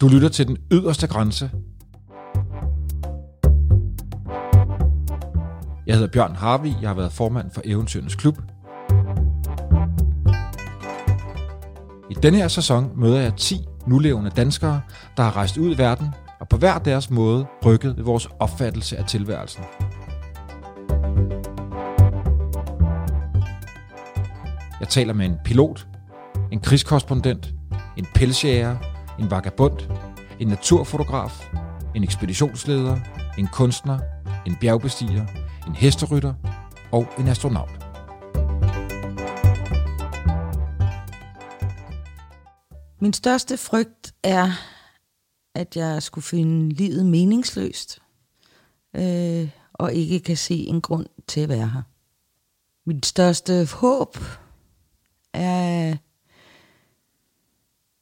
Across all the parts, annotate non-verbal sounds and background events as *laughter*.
Du lytter til den yderste grænse. Jeg hedder Bjørn Harvi, jeg har været formand for Eventyrenes Klub. I denne her sæson møder jeg 10 nulevende danskere, der har rejst ud i verden og på hver deres måde rykket ved vores opfattelse af tilværelsen. Jeg taler med en pilot, en krigskorrespondent, en pelsjæger, en vagabond, en naturfotograf, en ekspeditionsleder, en kunstner, en bjergbestiger, en hesterytter og en astronaut. Min største frygt er, at jeg skulle finde livet meningsløst, øh, og ikke kan se en grund til at være her. Mit største håb er,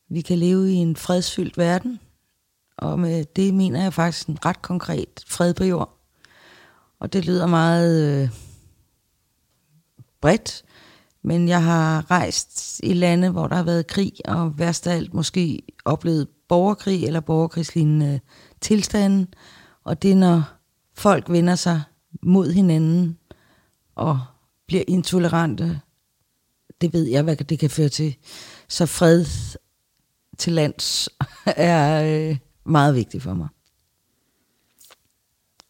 vi kan leve i en fredsfyldt verden, og med det mener jeg faktisk en ret konkret fred på jord. Og det lyder meget øh, bredt, men jeg har rejst i lande, hvor der har været krig, og værst af alt måske oplevet borgerkrig eller borgerkrigslignende tilstande. Og det er, når folk vender sig mod hinanden og bliver intolerante. Det ved jeg, hvad det kan føre til. Så fred til lands *laughs* er øh, meget vigtigt for mig.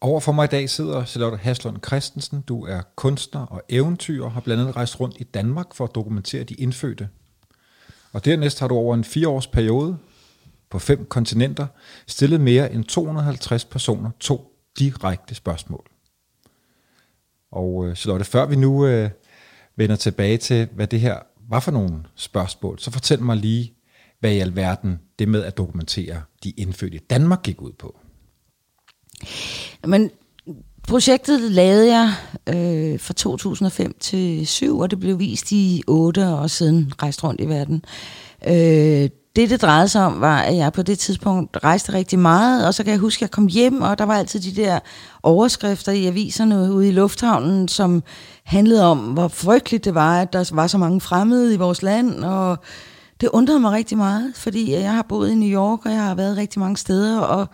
Over for mig i dag sidder Charlotte Haslund Christensen. Du er kunstner og eventyr og har blandt andet rejst rundt i Danmark for at dokumentere de indfødte. Og dernæst har du over en fireårs periode på fem kontinenter stillet mere end 250 personer to direkte spørgsmål. Og øh, Charlotte, før vi nu øh, vender tilbage til, hvad det her var for nogle spørgsmål, så fortæl mig lige, hvad i alverden det med at dokumentere de indfødte Danmark gik ud på. Men projektet lavede jeg øh, fra 2005 til 7, og det blev vist i 8 år siden rejst rundt i verden. Øh, det, det drejede sig om, var, at jeg på det tidspunkt rejste rigtig meget, og så kan jeg huske, at jeg kom hjem, og der var altid de der overskrifter i aviserne ude i lufthavnen, som handlede om, hvor frygteligt det var, at der var så mange fremmede i vores land, og det undrede mig rigtig meget, fordi øh, jeg har boet i New York, og jeg har været rigtig mange steder, og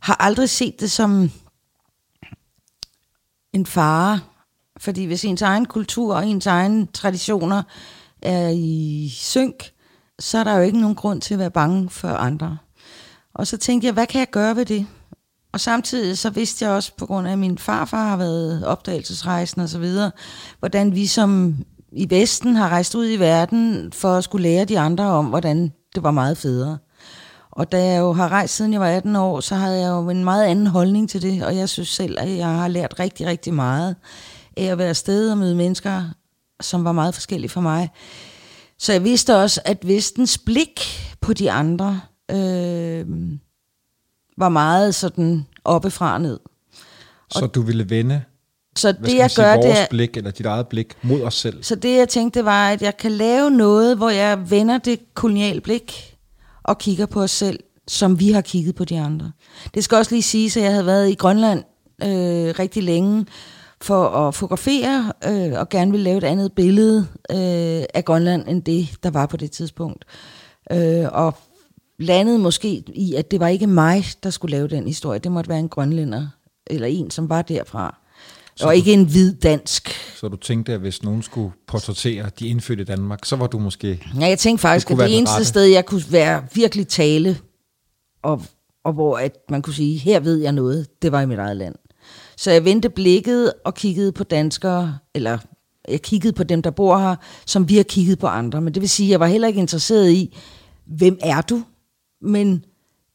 har aldrig set det som en fare. Fordi hvis ens egen kultur og ens egen traditioner er i synk, så er der jo ikke nogen grund til at være bange for andre. Og så tænkte jeg, hvad kan jeg gøre ved det? Og samtidig så vidste jeg også, på grund af at min farfar har været opdagelsesrejsen og så videre, hvordan vi som i Vesten har rejst ud i verden for at skulle lære de andre om, hvordan det var meget federe. Og da jeg jo har rejst siden jeg var 18 år, så havde jeg jo en meget anden holdning til det, og jeg synes selv, at jeg har lært rigtig, rigtig meget af at være afsted og møde mennesker, som var meget forskellige for mig. Så jeg vidste også, at Vestens blik på de andre øh, var meget sådan oppefra ned. Så du ville vende så det jeg sige, gør, vores det er, blik eller dit eget blik mod os selv. Så det jeg tænkte var, at jeg kan lave noget, hvor jeg vender det koloniale blik og kigger på os selv, som vi har kigget på de andre. Det skal også lige sige, at jeg havde været i Grønland øh, rigtig længe for at fotografere øh, og gerne ville lave et andet billede øh, af Grønland end det, der var på det tidspunkt. Øh, og landede måske i, at det var ikke mig, der skulle lave den historie. Det måtte være en grønlænder, eller en, som var derfra. Så og ikke en hvid dansk. Så du tænkte, at hvis nogen skulle portrættere de indfødte i Danmark, så var du måske... Ja, jeg tænkte faktisk, at det eneste rette. sted, jeg kunne være virkelig tale, og, og hvor at man kunne sige, her ved jeg noget, det var i mit eget land. Så jeg vendte blikket og kiggede på danskere, eller jeg kiggede på dem, der bor her, som vi har kigget på andre. Men det vil sige, at jeg var heller ikke interesseret i, hvem er du? Men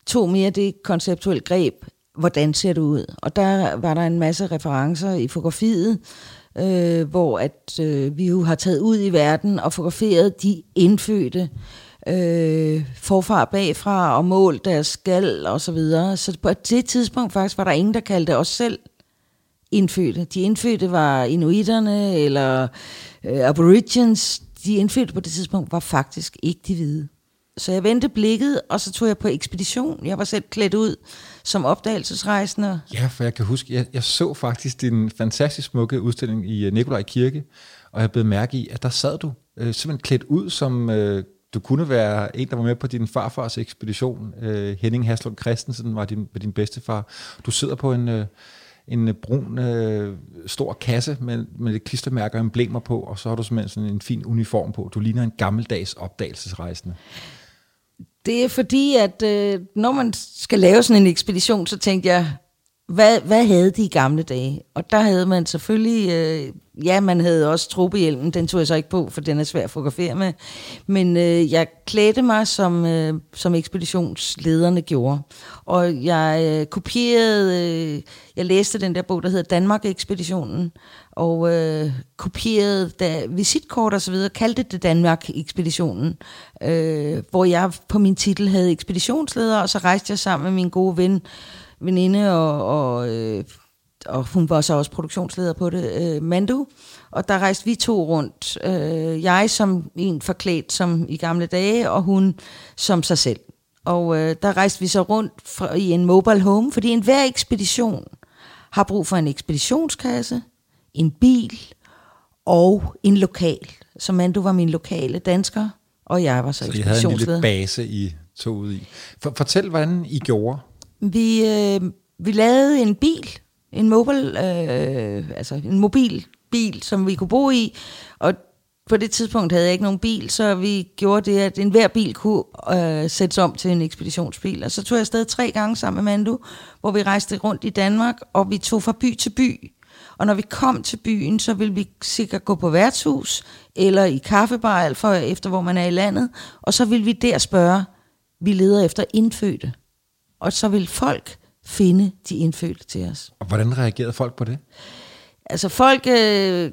tog mere det konceptuelle greb, hvordan ser det ud? Og der var der en masse referencer i fotografiet, øh, hvor at øh, vi jo har taget ud i verden og fotograferet de indfødte øh, forfra bagfra og målt deres skal og så videre. Så på det tidspunkt faktisk var der ingen, der kaldte os selv indfødte. De indfødte var inuiterne eller øh, aborigines. De indfødte på det tidspunkt var faktisk ikke de hvide. Så jeg vendte blikket, og så tog jeg på ekspedition. Jeg var selv klædt ud som opdagelsesrejsende. Ja, for jeg kan huske, jeg, jeg så faktisk din fantastisk smukke udstilling i øh, Nikolaj Kirke, og jeg blev mærke i, at der sad du øh, simpelthen klædt ud som øh, du kunne være en, der var med på din farfars ekspedition. Øh, Henning Haslund Christensen var din, var din bedstefar. Du sidder på en, øh, en brun øh, stor kasse med, med lidt klistermærker og emblemer på, og så har du simpelthen sådan en fin uniform på. Du ligner en gammeldags opdagelsesrejsende. Det er fordi, at øh, når man skal lave sådan en ekspedition, så tænkte jeg, hvad, hvad havde de i gamle dage? Og der havde man selvfølgelig, øh, ja, man havde også tropehjelmen, den tog jeg så ikke på, for den er svær at fotografere med. Men øh, jeg klædte mig, som, øh, som ekspeditionslederne gjorde. Og jeg øh, kopierede, øh, jeg læste den der bog, der hedder Danmark-ekspeditionen, og øh, kopierede da, visitkort og så videre, kaldte det Danmark-ekspeditionen, øh, hvor jeg på min titel havde ekspeditionsleder, og så rejste jeg sammen med min gode ven, veninde, og, og, øh, og hun var så også produktionsleder på det, øh, Mandu. Og der rejste vi to rundt. Øh, jeg som en forklædt som i gamle dage, og hun som sig selv. Og øh, der rejste vi så rundt for, i en mobile home, fordi enhver ekspedition har brug for en ekspeditionskasse, en bil og en lokal. Så Mandu var min lokale dansker, og jeg var så, så I havde en lille base, I tog ud i. For, fortæl, hvordan I gjorde. Vi, øh, vi lavede en bil, en mobile, øh, altså en mobil bil, som vi kunne bo i, og på det tidspunkt havde jeg ikke nogen bil, så vi gjorde det, at enhver bil kunne øh, sættes om til en ekspeditionsbil. Og så tog jeg afsted tre gange sammen med Mandu, hvor vi rejste rundt i Danmark, og vi tog fra by til by. Og når vi kom til byen, så ville vi sikkert gå på værtshus, eller i kaffebar, alt for efter hvor man er i landet, og så ville vi der spørge, vi leder efter indfødte og så vil folk finde de indfødte til os. Og hvordan reagerede folk på det? Altså folk øh,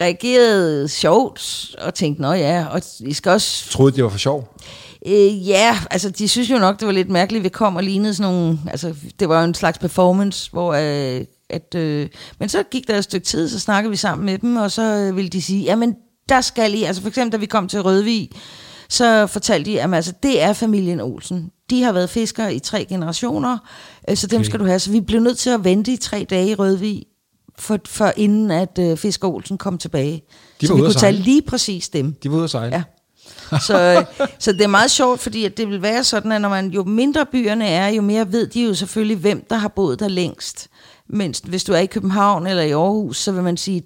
reagerede sjovt og tænkte, nå ja, og vi skal også... Troede de var for sjov? Øh, ja, altså de synes jo nok, det var lidt mærkeligt, vi kom og lignede sådan nogle... Altså det var jo en slags performance, hvor... Øh, at, øh, men så gik der et stykke tid, så snakkede vi sammen med dem, og så øh, ville de sige, jamen der skal I... Altså for eksempel, da vi kom til Rødvig, så fortalte de, at altså, det er familien Olsen. De har været fiskere i tre generationer, øh, så dem okay. skal du have. Så vi blev nødt til at vente i tre dage i Rødvig, for, for inden at uh, Fisker Olsen kom tilbage. De så vi kunne tage lige præcis dem. De var ude at sejle. Ja. *laughs* så, så det er meget sjovt, fordi at det vil være sådan, at når man, jo mindre byerne er, jo mere ved de jo selvfølgelig, hvem der har boet der længst. Mens hvis du er i København eller i Aarhus, så vil man sige,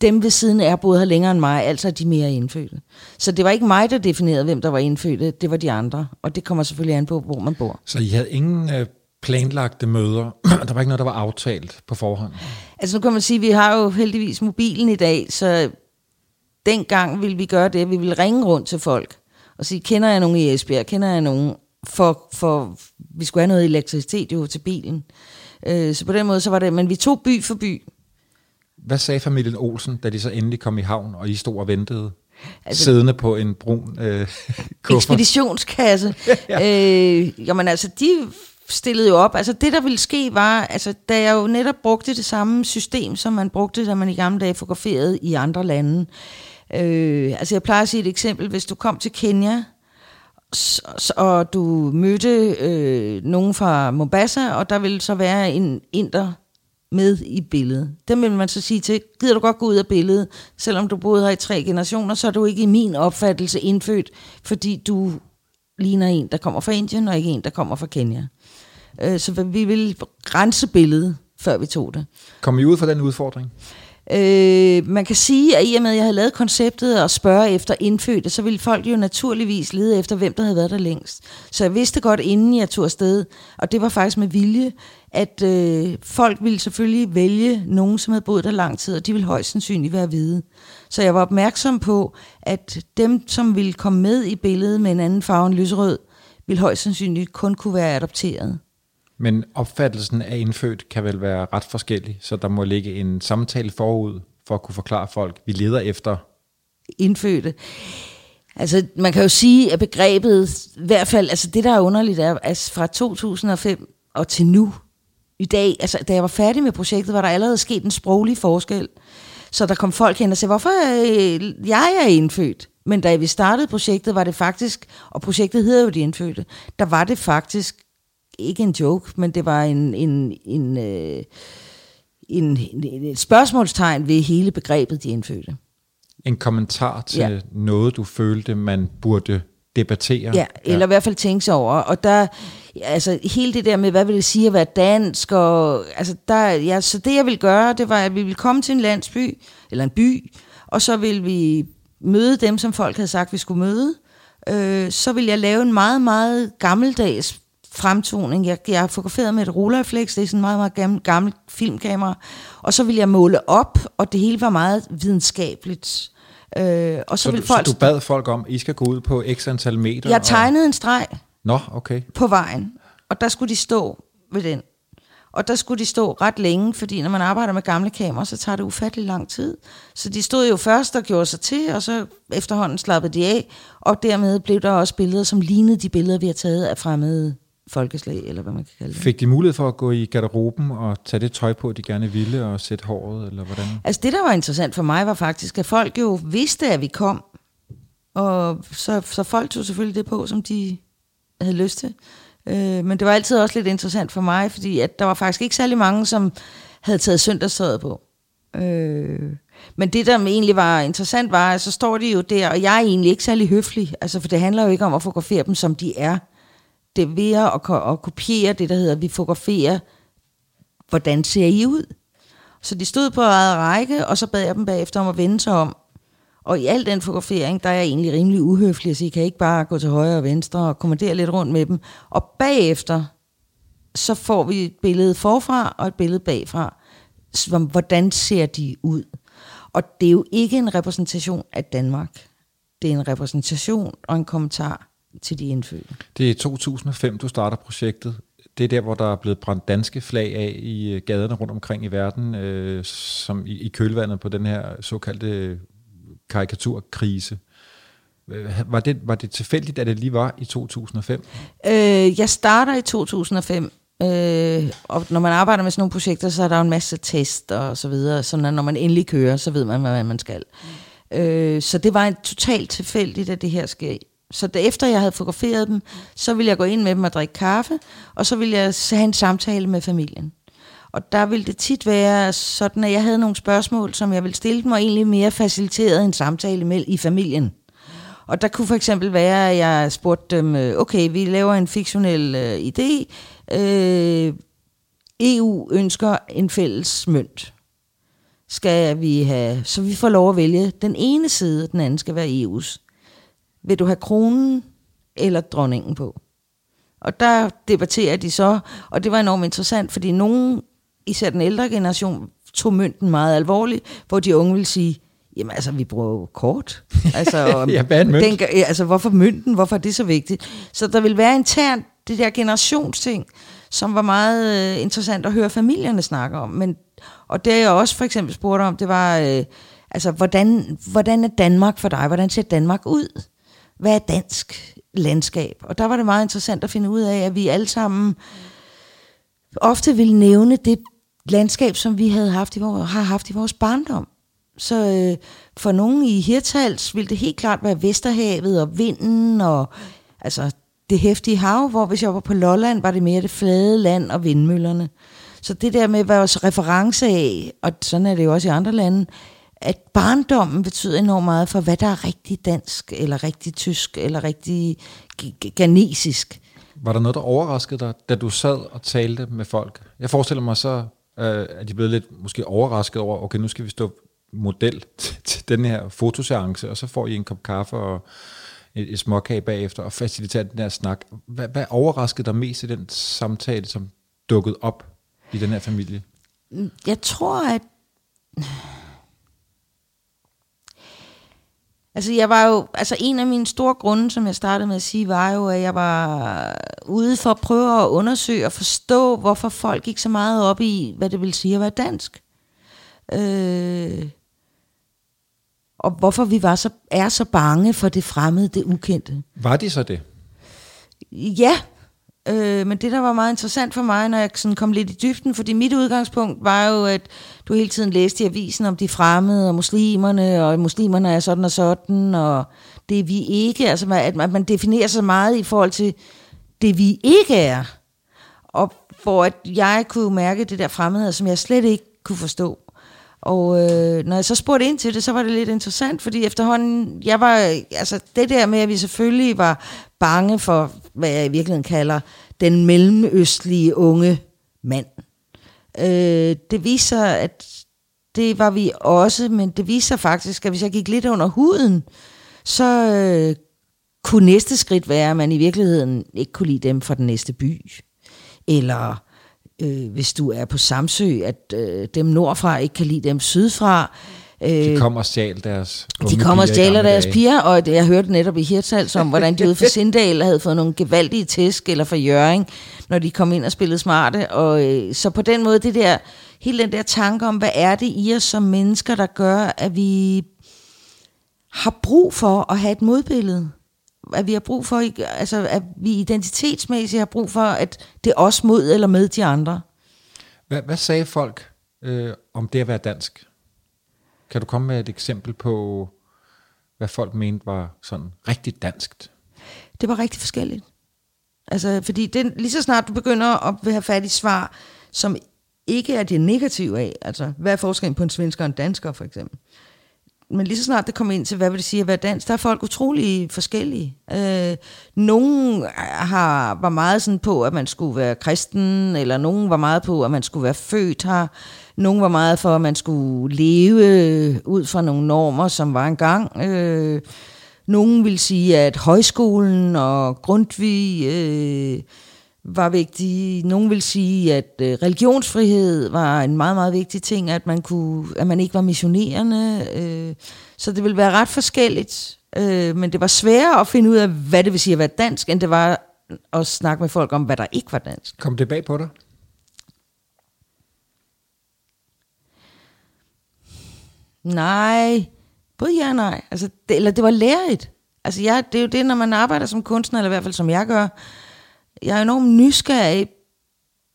dem ved siden af boet her længere end mig, altså de mere indfødte. Så det var ikke mig, der definerede, hvem der var indfødte, det var de andre. Og det kommer selvfølgelig an på, hvor man bor. Så I havde ingen øh, planlagte møder? *clears throat* der var ikke noget, der var aftalt på forhånd? Altså nu kan man sige, at vi har jo heldigvis mobilen i dag, så dengang ville vi gøre det, vi ville ringe rundt til folk og sige, kender jeg nogen i Esbjerg, kender jeg nogen, for, for vi skulle have noget elektricitet jo til bilen. Øh, så på den måde, så var det, men vi tog by for by. Hvad sagde familien Olsen, da de så endelig kom i havn, og I stod og ventede? Altså, siddende på en brun øh, *laughs* Ekspeditionskasse. *laughs* ja. øh, jamen altså, de stillede jo op. Altså det, der ville ske, var, altså da jeg jo netop brugte det samme system, som man brugte, da man i gamle dage fotograferede i andre lande. Øh, altså jeg plejer at sige et eksempel. Hvis du kom til Kenya, og du mødte øh, nogen fra Mombasa, og der ville så være en inder med i billedet. Dem vil man så sige til, gider du godt gå ud af billedet, selvom du boede her i tre generationer, så er du ikke i min opfattelse indfødt, fordi du ligner en, der kommer fra Indien, og ikke en, der kommer fra Kenya. Øh, så vi vil rense billedet, før vi tog det. Kom I ud fra den udfordring? Øh, man kan sige, at i og med, at jeg havde lavet konceptet og spørge efter indfødte, så ville folk jo naturligvis lede efter, hvem der havde været der længst. Så jeg vidste godt, inden jeg tog afsted, og det var faktisk med vilje, at øh, folk ville selvfølgelig vælge nogen, som havde boet der lang tid, og de ville højst sandsynligt være hvide. Så jeg var opmærksom på, at dem, som ville komme med i billedet med en anden farve end lyserød, ville højst sandsynligt kun kunne være adopteret. Men opfattelsen af indfødt kan vel være ret forskellig, så der må ligge en samtale forud for at kunne forklare folk, vi leder efter indfødte. Altså, man kan jo sige, at begrebet, i hvert fald, altså det der er underligt er, at fra 2005 og til nu, i dag, altså da jeg var færdig med projektet, var der allerede sket en sproglig forskel. Så der kom folk hen og sagde, hvorfor øh, jeg er indfødt? Men da vi startede projektet, var det faktisk, og projektet hedder jo De Indfødte, der var det faktisk ikke en joke, men det var en, en, en, øh, en, en, et spørgsmålstegn ved hele begrebet De Indfødte. En kommentar til ja. noget, du følte, man burde debattere. Ja, eller ja. i hvert fald tænke sig over. Og der, altså hele det der med, hvad vil det sige at være dansk, og altså der, ja, så det jeg ville gøre, det var, at vi ville komme til en landsby, eller en by, og så ville vi møde dem, som folk havde sagt, vi skulle møde. Øh, så ville jeg lave en meget, meget gammeldags fremtoning. Jeg, jeg har fotograferet med et Rolleiflex, det er sådan en meget, meget gammel, gammel filmkamera. Og så ville jeg måle op, og det hele var meget videnskabeligt. Øh, og så, så, ville folk, så du bad folk om, I skal gå ud på x antal meter? Jeg tegnede og... en streg Nå, okay. på vejen, og der skulle de stå ved den. Og der skulle de stå ret længe, fordi når man arbejder med gamle kameraer, så tager det ufattelig lang tid. Så de stod jo først og gjorde sig til, og så efterhånden slappede de af, og dermed blev der også billeder, som lignede de billeder, vi har taget af fremmede folkeslag, eller hvad man kan kalde det. Fik de mulighed for at gå i garderoben og tage det tøj på, de gerne ville, og sætte håret, eller hvordan? Altså det, der var interessant for mig, var faktisk, at folk jo vidste, at vi kom. Og så, så folk tog selvfølgelig det på, som de havde lyst til. Øh, men det var altid også lidt interessant for mig, fordi at der var faktisk ikke særlig mange, som havde taget søndagstøjet på. Øh, men det, der egentlig var interessant, var, at så står de jo der, og jeg er egentlig ikke særlig høflig, altså, for det handler jo ikke om at fotografere dem, som de er det er ved at, at kopiere det, der hedder, vi fotograferer, hvordan ser I ud? Så de stod på eget række, og så bad jeg dem bagefter om at vende sig om. Og i al den fotografering, der er jeg egentlig rimelig uhøflig, så I kan ikke bare gå til højre og venstre og kommandere lidt rundt med dem. Og bagefter, så får vi et billede forfra og et billede bagfra. Så, hvordan ser de ud? Og det er jo ikke en repræsentation af Danmark. Det er en repræsentation og en kommentar til de indfødte. Det er 2005, du starter projektet. Det er der, hvor der er blevet brændt danske flag af i øh, gaderne rundt omkring i verden, øh, som i, i kølvandet på den her såkaldte karikaturkrise. Øh, var det, var det tilfældigt, at det lige var i 2005? Øh, jeg starter i 2005, øh, og når man arbejder med sådan nogle projekter, så er der jo en masse test og så videre, så når man endelig kører, så ved man, hvad man skal. Øh, så det var en totalt tilfældigt, at det her sker så efter jeg havde fotograferet dem, så ville jeg gå ind med dem og drikke kaffe, og så ville jeg have en samtale med familien. Og der ville det tit være sådan, at jeg havde nogle spørgsmål, som jeg ville stille dem, og egentlig mere faciliteret en samtale med i familien. Og der kunne for eksempel være, at jeg spurgte dem, øh, okay, vi laver en fiktionel øh, idé. Øh, EU ønsker en fælles mønt. Skal vi have, så vi får lov at vælge den ene side, den anden skal være EU's vil du have kronen eller dronningen på? Og der debatterer de så, og det var enormt interessant, fordi nogen, især den ældre generation, tog mønten meget alvorligt, hvor de unge vil sige, jamen altså, vi bruger jo kort. *laughs* Altså, ja, hvad mønt? Den, altså, hvorfor mønten? Hvorfor er det så vigtigt? Så der vil være internt det der generationsting, som var meget øh, interessant at høre familierne snakke om. Men, og det jeg også for eksempel spurgte om, det var, øh, altså, hvordan, hvordan er Danmark for dig? Hvordan ser Danmark ud? hvad er dansk landskab? Og der var det meget interessant at finde ud af, at vi alle sammen ofte ville nævne det landskab, som vi havde haft i vores, har haft i vores barndom. Så øh, for nogen i Hirtals ville det helt klart være Vesterhavet og vinden og altså det hæftige hav, hvor hvis jeg var på Lolland, var det mere det flade land og vindmøllerne. Så det der med vores reference af, og sådan er det jo også i andre lande, at barndommen betyder enormt meget for, hvad der er rigtig dansk, eller rigtig tysk, eller rigtig ganesisk. Var der noget, der overraskede dig, da du sad og talte med folk? Jeg forestiller mig så, øh, er de blevet lidt måske overrasket over, okay, nu skal vi stå model *laughs* til den her fotoseance, og så får I en kop kaffe og et, et småkage bagefter, og faciliterer den her snak. Hvad, hvad overraskede dig mest i den samtale, som dukkede op i den her familie? Jeg tror, at Altså, jeg var jo, altså en af mine store grunde, som jeg startede med at sige, var jo, at jeg var ude for at prøve at undersøge og forstå, hvorfor folk gik så meget op i, hvad det vil sige at være dansk. Øh, og hvorfor vi var så, er så bange for det fremmede, det ukendte. Var de så det? Ja, Øh, men det, der var meget interessant for mig, når jeg sådan kom lidt i dybden, fordi mit udgangspunkt var jo, at du hele tiden læste i avisen om de fremmede og muslimerne, og muslimerne er sådan og sådan, og det vi ikke. Altså, at man definerer sig meget i forhold til det, vi ikke er. Og hvor at jeg kunne mærke det der fremmede, som jeg slet ikke kunne forstå. Og øh, når jeg så spurgte ind til det, så var det lidt interessant, fordi efterhånden, jeg var, altså det der med, at vi selvfølgelig var bange for, hvad jeg i virkeligheden kalder, den mellemøstlige unge mand. Øh, det viser, at det var vi også, men det viser faktisk, at hvis jeg gik lidt under huden, så øh, kunne næste skridt være, at man i virkeligheden ikke kunne lide dem fra den næste by. Eller øh, hvis du er på Samsø, at øh, dem nordfra ikke kan lide dem sydfra. Øh, de kommer og stjæler deres De kommer og stjæler deres dage. piger, og jeg hørte netop i Hirtshals om, hvordan de ude for *laughs* Sindal havde fået nogle gevaldige tæsk, eller for Jøring, når de kom ind og spillede smarte. Og, øh, så på den måde, det der, hele den der tanke om, hvad er det i os som mennesker, der gør, at vi har brug for at have et modbillede at vi har brug for, altså at vi identitetsmæssigt har brug for, at det er os mod eller med de andre. Hvad, hvad sagde folk øh, om det at være dansk? Kan du komme med et eksempel på, hvad folk mente var sådan rigtig danskt? Det var rigtig forskelligt. Altså, fordi det, lige så snart du begynder at have fat i svar, som ikke er det negative af, altså hvad er forskellen på en svensker og en dansker for eksempel, men lige så snart det kommer ind til, hvad vil det sige at være dansk, der er folk utrolig forskellige. Øh, nogen øh, har, var meget sådan på, at man skulle være kristen, eller nogen var meget på, at man skulle være født her. Nogen var meget for, at man skulle leve øh, ud fra nogle normer, som var engang. Øh, nogen vil sige, at højskolen og Grundtvig... Øh, var vigtige. Nogle vil sige, at øh, religionsfrihed var en meget, meget vigtig ting, at man, kunne, at man ikke var missionerende. Øh, så det ville være ret forskelligt. Øh, men det var sværere at finde ud af, hvad det vil sige at være dansk, end det var at snakke med folk om, hvad der ikke var dansk. Kom det bag på dig? Nej, både ja og nej. Altså, det, eller det var lærerigt. Altså, ja, det er jo det, når man arbejder som kunstner, eller i hvert fald som jeg gør, jeg er enormt nysgerrig,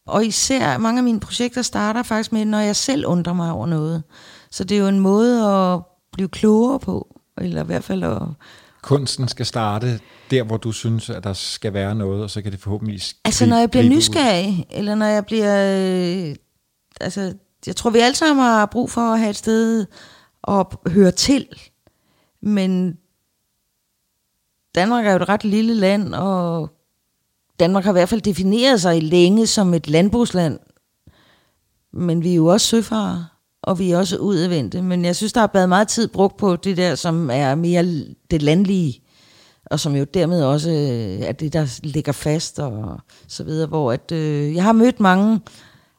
og især mange af mine projekter starter faktisk med, når jeg selv undrer mig over noget. Så det er jo en måde at blive klogere på, eller i hvert fald at... Kunsten skal starte der, hvor du synes, at der skal være noget, og så kan det forhåbentlig Altså, når jeg bliver nysgerrig, ud. eller når jeg bliver... Øh, altså, jeg tror, vi alle sammen har brug for at have et sted at høre til. Men Danmark er jo et ret lille land, og Danmark har i hvert fald defineret sig længe som et landbrugsland, men vi er jo også søfarer, og vi er også udadvendte. Men jeg synes, der har været meget tid brugt på det der, som er mere det landlige, og som jo dermed også øh, er det, der ligger fast og så videre, hvor at, øh, jeg har mødt mange,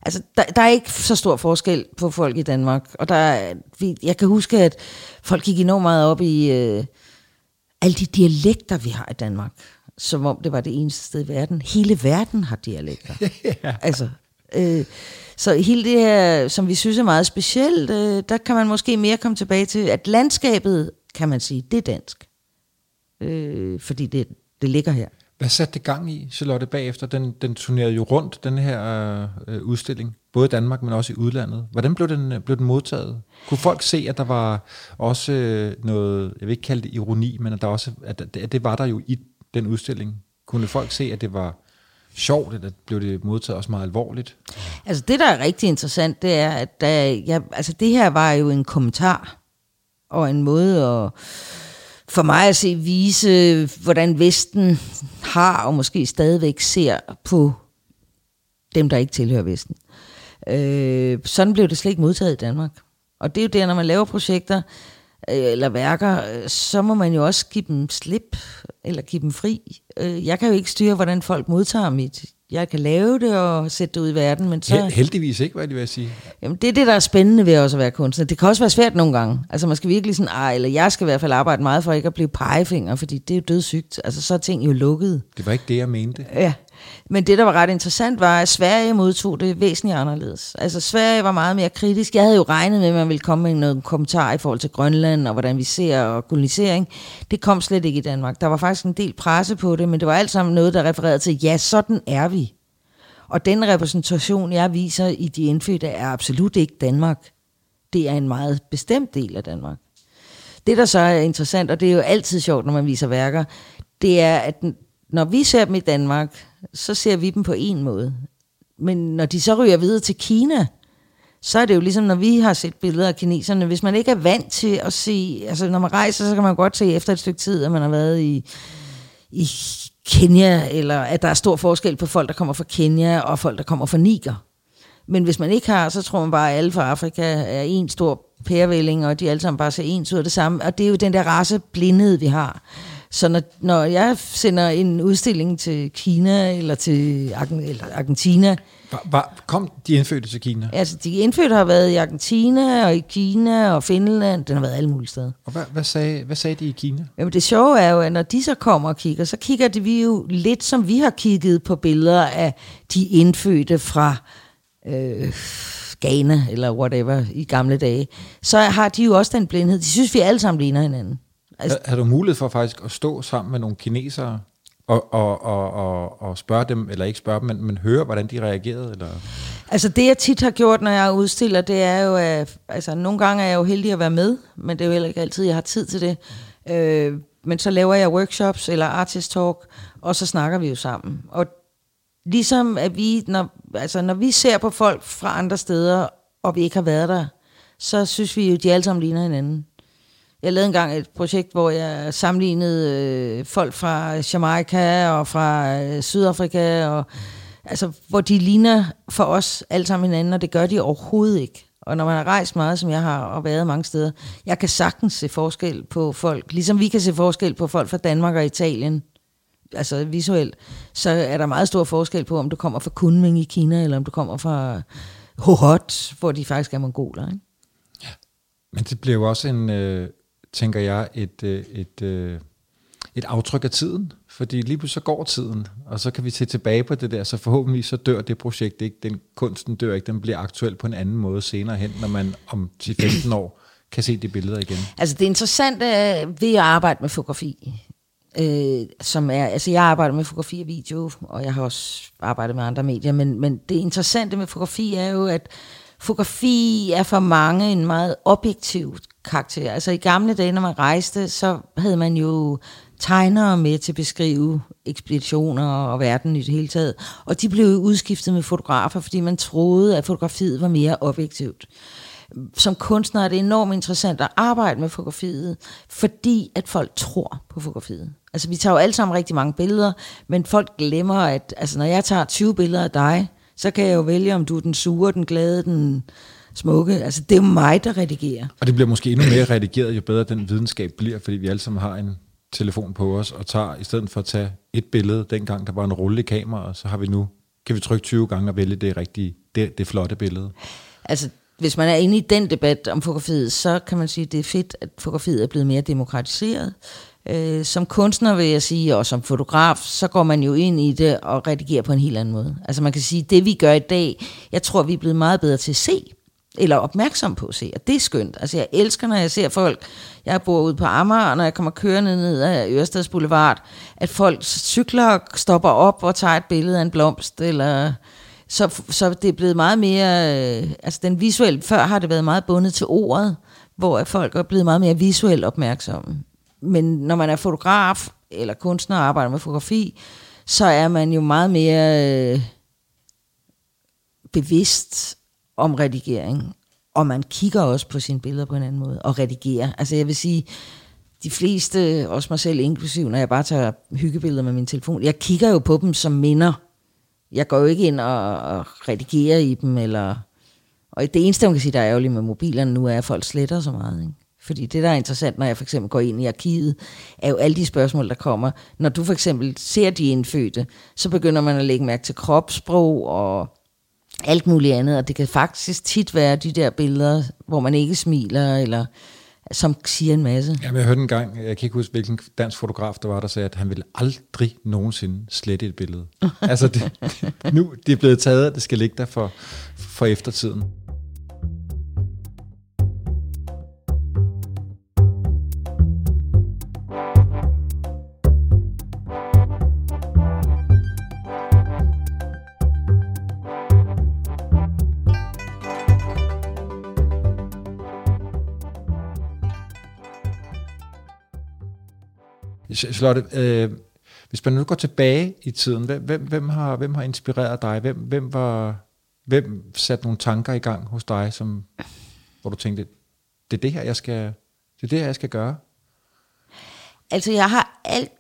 altså der, der er ikke så stor forskel på folk i Danmark, og der vi, jeg kan huske, at folk gik enormt meget op i øh, alle de dialekter, vi har i Danmark som om det var det eneste sted i verden. Hele verden har dialekter. *laughs* ja. Altså, øh, så hele det her, som vi synes er meget specielt, øh, der kan man måske mere komme tilbage til, at landskabet, kan man sige, det er dansk. Øh, fordi det, det ligger her. Hvad satte det gang i, Charlotte, bagefter? Den, den turnerede jo rundt, den her øh, udstilling, både i Danmark, men også i udlandet. Hvordan blev den, blev den modtaget? Kunne folk se, at der var også øh, noget, jeg vil ikke kalde det ironi, men at, der også, at, at det var der jo i den udstilling? Kunne folk se, at det var sjovt, eller blev det modtaget også meget alvorligt? Altså det, der er rigtig interessant, det er, at der, ja, altså, det her var jo en kommentar, og en måde at for mig at se vise, hvordan Vesten har og måske stadigvæk ser på dem, der ikke tilhører Vesten. Øh, sådan blev det slet ikke modtaget i Danmark. Og det er jo det, når man laver projekter, Øh, eller værker, øh, så må man jo også give dem slip, eller give dem fri. Øh, jeg kan jo ikke styre, hvordan folk modtager mit. Jeg kan lave det og sætte det ud i verden, men så... Heldigvis ikke, hvad de vil sige. Jamen, det er det, der er spændende ved også at være kunstner. Det kan også være svært nogle gange. Altså, man skal virkelig sådan, ej, eller jeg skal i hvert fald arbejde meget for ikke at blive pegefinger, fordi det er jo dødssygt. Altså, så er ting jo lukket. Det var ikke det, jeg mente. Ja, men det, der var ret interessant, var, at Sverige modtog det væsentligt anderledes. Altså, Sverige var meget mere kritisk. Jeg havde jo regnet med, at man ville komme med noget kommentar i forhold til Grønland, og hvordan vi ser og kolonisering. Det kom slet ikke i Danmark. Der var faktisk en del presse på det, men det var alt sammen noget, der refererede til, ja, sådan er vi. Og den repræsentation, jeg viser i de indfødte, er absolut ikke Danmark. Det er en meget bestemt del af Danmark. Det, der så er interessant, og det er jo altid sjovt, når man viser værker, det er, at når vi ser dem i Danmark, så ser vi dem på en måde. Men når de så ryger videre til Kina, så er det jo ligesom, når vi har set billeder af kineserne, hvis man ikke er vant til at se, altså når man rejser, så kan man godt se efter et stykke tid, at man har været i, i Kenya, eller at der er stor forskel på folk, der kommer fra Kenya, og folk, der kommer fra Niger. Men hvis man ikke har, så tror man bare, at alle fra Afrika er en stor pærevælling, og de alle sammen bare ser ens ud af det samme. Og det er jo den der raceblindhed, vi har. Så når, når jeg sender en udstilling til Kina eller til eller Argentina... Var, var, kom de indfødte til Kina? Altså, de indfødte har været i Argentina og i Kina og Finland. Den har været alle mulige steder. Og hvad, hvad, sagde, hvad sagde de i Kina? Jamen, det sjove er jo, at når de så kommer og kigger, så kigger de vi jo lidt, som vi har kigget på billeder af de indfødte fra øh, Ghana eller whatever i gamle dage. Så har de jo også den blindhed. De synes, vi alle sammen ligner hinanden. Altså, har du mulighed for faktisk at stå sammen med nogle kinesere og, og, og, og, og spørge dem, eller ikke spørge dem, men, men høre, hvordan de reagerede? Eller? Altså det, jeg tit har gjort, når jeg udstiller, det er jo, at altså, nogle gange er jeg jo heldig at være med, men det er jo heller ikke altid, jeg har tid til det. Øh, men så laver jeg workshops eller artist talk, og så snakker vi jo sammen. Og ligesom at vi, når, altså, når vi ser på folk fra andre steder, og vi ikke har været der, så synes vi jo, at de alle sammen ligner hinanden. Jeg lavede engang et projekt, hvor jeg sammenlignede øh, folk fra Jamaica og fra øh, Sydafrika, og, altså, hvor de ligner for os alle sammen hinanden, og det gør de overhovedet ikke. Og når man har rejst meget, som jeg har, og været mange steder, jeg kan sagtens se forskel på folk, ligesom vi kan se forskel på folk fra Danmark og Italien, altså visuelt, så er der meget stor forskel på, om du kommer fra Kunming i Kina, eller om du kommer fra Hohot, hvor de faktisk er mongoler. Ikke? Ja. Men det blev også en, øh, tænker jeg, et, øh, et, et, et aftryk af tiden. Fordi lige pludselig så går tiden, og så kan vi se tilbage på det der, så forhåbentlig så dør det projekt ikke. Den kunsten dør ikke, den bliver aktuel på en anden måde senere hen, når man om 10-15 år kan se de billeder igen. Altså det interessante ved at arbejde med fotografi, øh, som er, altså jeg arbejder med fotografi og video, og jeg har også arbejdet med andre medier, men, men det interessante med fotografi er jo, at fotografi er for mange en meget objektiv karakter. Altså i gamle dage, når man rejste, så havde man jo tegnere med til at beskrive ekspeditioner og verden i det hele taget. Og de blev udskiftet med fotografer, fordi man troede, at fotografiet var mere objektivt. Som kunstner er det enormt interessant at arbejde med fotografiet, fordi at folk tror på fotografiet. Altså vi tager jo alle sammen rigtig mange billeder, men folk glemmer, at altså, når jeg tager 20 billeder af dig, så kan jeg jo vælge, om du er den sure, den glade, den smukke. Altså, det er jo mig, der redigerer. Og det bliver måske endnu mere redigeret, jo bedre den videnskab bliver, fordi vi alle sammen har en telefon på os, og tager, i stedet for at tage et billede, dengang der var en rulle i kamera, så har vi nu, kan vi trykke 20 gange og vælge det rigtige, det, det flotte billede. Altså, hvis man er inde i den debat om fotografiet, så kan man sige, at det er fedt, at fotografiet er blevet mere demokratiseret. Øh, som kunstner vil jeg sige, og som fotograf, så går man jo ind i det og redigerer på en helt anden måde. Altså man kan sige, det vi gør i dag, jeg tror, vi er blevet meget bedre til at se, eller opmærksom på at se, og det er skønt. Altså jeg elsker, når jeg ser folk, jeg bor ude på Amager, og når jeg kommer kørende ned ad Ørestads Boulevard, at folk cykler og stopper op og tager et billede af en blomst, eller så, så det er blevet meget mere, øh, altså den visuelle, før har det været meget bundet til ordet, hvor folk er blevet meget mere visuelt opmærksomme men når man er fotograf eller kunstner og arbejder med fotografi, så er man jo meget mere øh, bevidst om redigering. Og man kigger også på sine billeder på en anden måde og redigerer. Altså jeg vil sige, de fleste, også mig selv inklusiv, når jeg bare tager hyggebilleder med min telefon, jeg kigger jo på dem som minder. Jeg går jo ikke ind og, og redigerer i dem, eller... Og det eneste, man kan sige, der er ærgerligt med mobilerne nu, er, at folk sletter så meget. Ikke? Fordi det, der er interessant, når jeg for eksempel går ind i arkivet, er jo alle de spørgsmål, der kommer. Når du for eksempel ser de indfødte, så begynder man at lægge mærke til kropssprog og alt muligt andet. Og det kan faktisk tit være de der billeder, hvor man ikke smiler, eller som siger en masse. Jamen, jeg hørte en gang, jeg kan ikke huske, hvilken dansk fotograf der var, der sagde, at han ville aldrig nogensinde slette et billede. *laughs* altså, det, nu det er blevet taget, det skal ligge der for, for eftertiden. Charlotte, øh, hvis man nu går tilbage i tiden, hvem, hvem, hvem, har, hvem har inspireret dig? Hvem, hvem, var, hvem satte nogle tanker i gang hos dig, som, hvor du tænkte, det er det her, jeg skal, det er det her, jeg skal gøre? Altså, jeg har alt,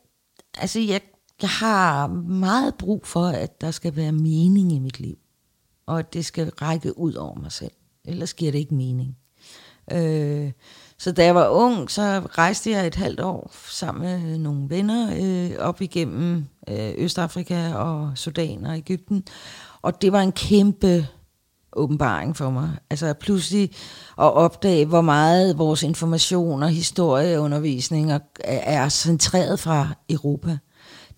altså, jeg, jeg har meget brug for, at der skal være mening i mit liv. Og at det skal række ud over mig selv. Ellers giver det ikke mening. Øh, så da jeg var ung, så rejste jeg et halvt år sammen med nogle venner øh, op igennem øh, Østafrika og Sudan og Ægypten. Og det var en kæmpe åbenbaring for mig. Altså pludselig at opdage, hvor meget vores information og historieundervisning er centreret fra Europa.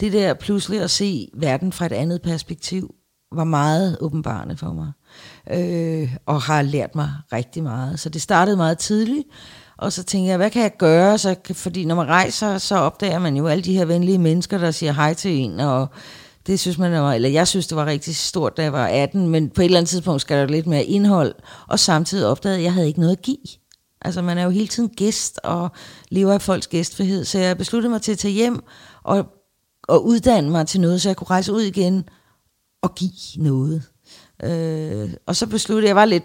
Det der pludselig at se verden fra et andet perspektiv, var meget åbenbarende for mig. Øh, og har lært mig rigtig meget. Så det startede meget tidligt. Og så tænkte jeg, hvad kan jeg gøre? Så, fordi når man rejser, så opdager man jo alle de her venlige mennesker, der siger hej til en, og det synes man var, eller jeg synes, det var rigtig stort, da jeg var 18, men på et eller andet tidspunkt skal der lidt mere indhold, og samtidig opdagede, at jeg havde ikke noget at give. Altså man er jo hele tiden gæst, og lever af folks gæstfrihed, så jeg besluttede mig til at tage hjem, og, og uddanne mig til noget, så jeg kunne rejse ud igen, og give noget. Øh, og så besluttede jeg, jeg var lidt,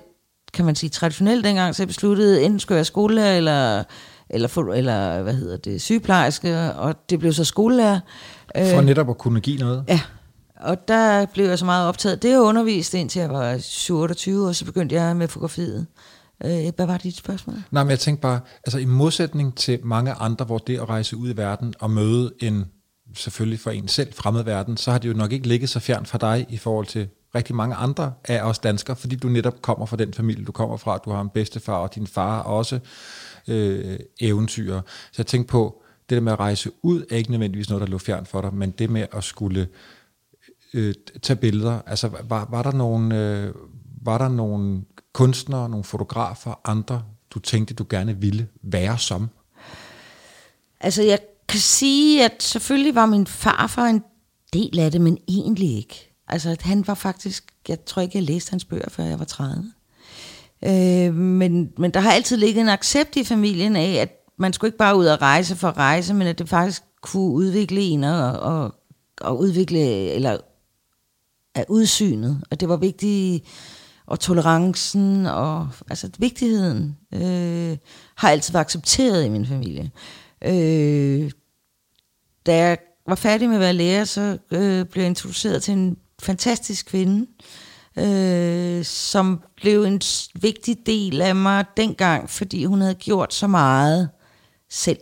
kan man sige, traditionelt dengang, så jeg besluttede, enten skulle jeg skolelærer, eller, eller, eller hvad hedder det, sygeplejerske, og det blev så skolelærer. For øh, netop at kunne give noget? Ja, og der blev jeg så meget optaget. Det er undervist indtil jeg var 27, og så begyndte jeg med fotografiet. Øh, hvad var dit spørgsmål? Nej, men jeg tænkte bare, altså i modsætning til mange andre, hvor det at rejse ud i verden og møde en, selvfølgelig for en selv, fremmed verden, så har det jo nok ikke ligget så fjern fra dig i forhold til rigtig mange andre af os danskere, fordi du netop kommer fra den familie, du kommer fra. Du har en bedstefar, og din far også øh, eventyr. Så jeg tænkte på, det der med at rejse ud er ikke nødvendigvis noget, der lå fjern for dig, men det med at skulle øh, tage billeder, altså var, var der nogle, øh, var der nogle kunstnere, nogle fotografer, andre, du tænkte, du gerne ville være som? Altså jeg kan sige, at selvfølgelig var min farfar en del af det, men egentlig ikke. Altså han var faktisk, jeg tror ikke, jeg læste hans bøger, før jeg var 30. Øh, men, men der har altid ligget en accept i familien af, at man skulle ikke bare ud og rejse for at rejse, men at det faktisk kunne udvikle en og, og, og udvikle, eller af udsynet. Og det var vigtigt, og tolerancen, og altså vigtigheden, øh, har altid været accepteret i min familie. Øh, da jeg var færdig med at være lærer, så øh, blev jeg introduceret til en fantastisk kvinde, øh, som blev en vigtig del af mig dengang, fordi hun havde gjort så meget selv.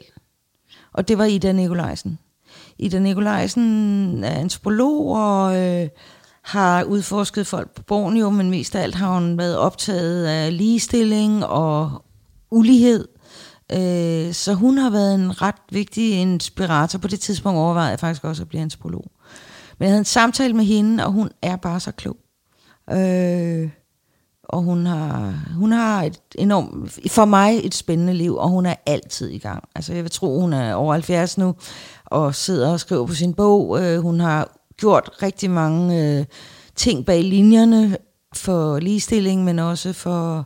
Og det var Ida Nikolajsen. Ida Nikolajsen er antropolog og øh, har udforsket folk på Borneo, men mest af alt har hun været optaget af ligestilling og ulighed. Øh, så hun har været en ret vigtig inspirator. På det tidspunkt overvejede jeg faktisk også at blive antropolog. Men jeg havde en samtale med hende, og hun er bare så klog. Øh, og hun har, hun har et enormt, for mig et spændende liv, og hun er altid i gang. Altså jeg vil tro, hun er over 70 nu, og sidder og skriver på sin bog. Øh, hun har gjort rigtig mange øh, ting bag linjerne for ligestilling, men også for Øh,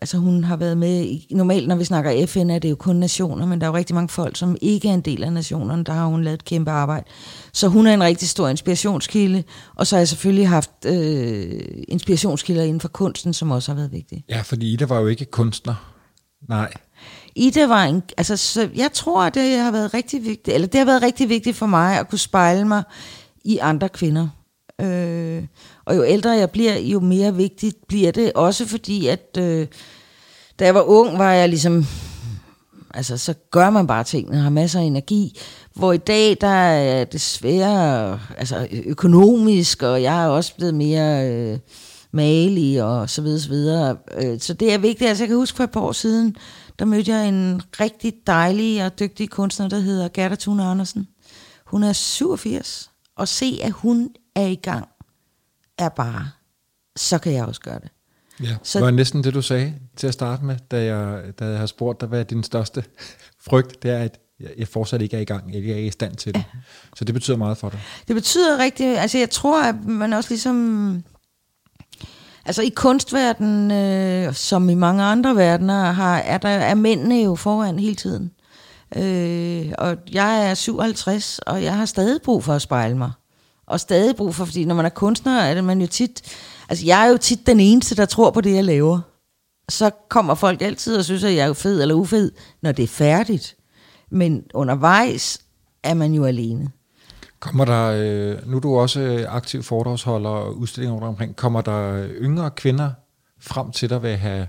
altså hun har været med, i, normalt når vi snakker FN, er det jo kun nationer, men der er jo rigtig mange folk, som ikke er en del af nationerne, der har hun lavet et kæmpe arbejde. Så hun er en rigtig stor inspirationskilde, og så har jeg selvfølgelig haft øh, inspirationskilder inden for kunsten, som også har været vigtige. Ja, fordi Ida var jo ikke kunstner. Nej. Ida var en, altså så jeg tror, at det har været rigtig vigtigt, eller det har været rigtig vigtigt for mig at kunne spejle mig i andre kvinder. Øh, og jo ældre jeg bliver, jo mere vigtigt bliver det. Også fordi, at øh, da jeg var ung, var jeg ligesom... Altså, så gør man bare tingene, har masser af energi. Hvor i dag, der er det svære altså økonomisk, og jeg er også blevet mere øh, malig og så videre, så videre. Øh, så det er vigtigt. Altså, jeg kan huske for et par år siden, der mødte jeg en rigtig dejlig og dygtig kunstner, der hedder Gerda Thune Andersen. Hun er 87, og se, at hun er i gang er bare, så kan jeg også gøre det. Ja, så, det var næsten det, du sagde til at starte med, da jeg, da jeg har spurgt dig, hvad er din største *laughs* frygt? Det er, at jeg fortsat ikke er i gang, jeg er ikke i stand til det. Ja. Så det betyder meget for dig. Det betyder rigtig, altså jeg tror, at man også ligesom, altså i kunstverdenen, øh, som i mange andre verdener, har, er, der, er mændene jo foran hele tiden. Øh, og jeg er 57, og jeg har stadig brug for at spejle mig og stadig brug for, fordi når man er kunstner, er det man jo tit, Altså, jeg er jo tit den eneste, der tror på det, jeg laver. Så kommer folk altid og synes, at jeg er fed eller ufed, når det er færdigt. Men undervejs er man jo alene. Kommer der, øh, nu er du også øh, aktiv foredragsholder og udstillinger rundt omkring, kommer der øh, yngre kvinder frem til dig ved at have,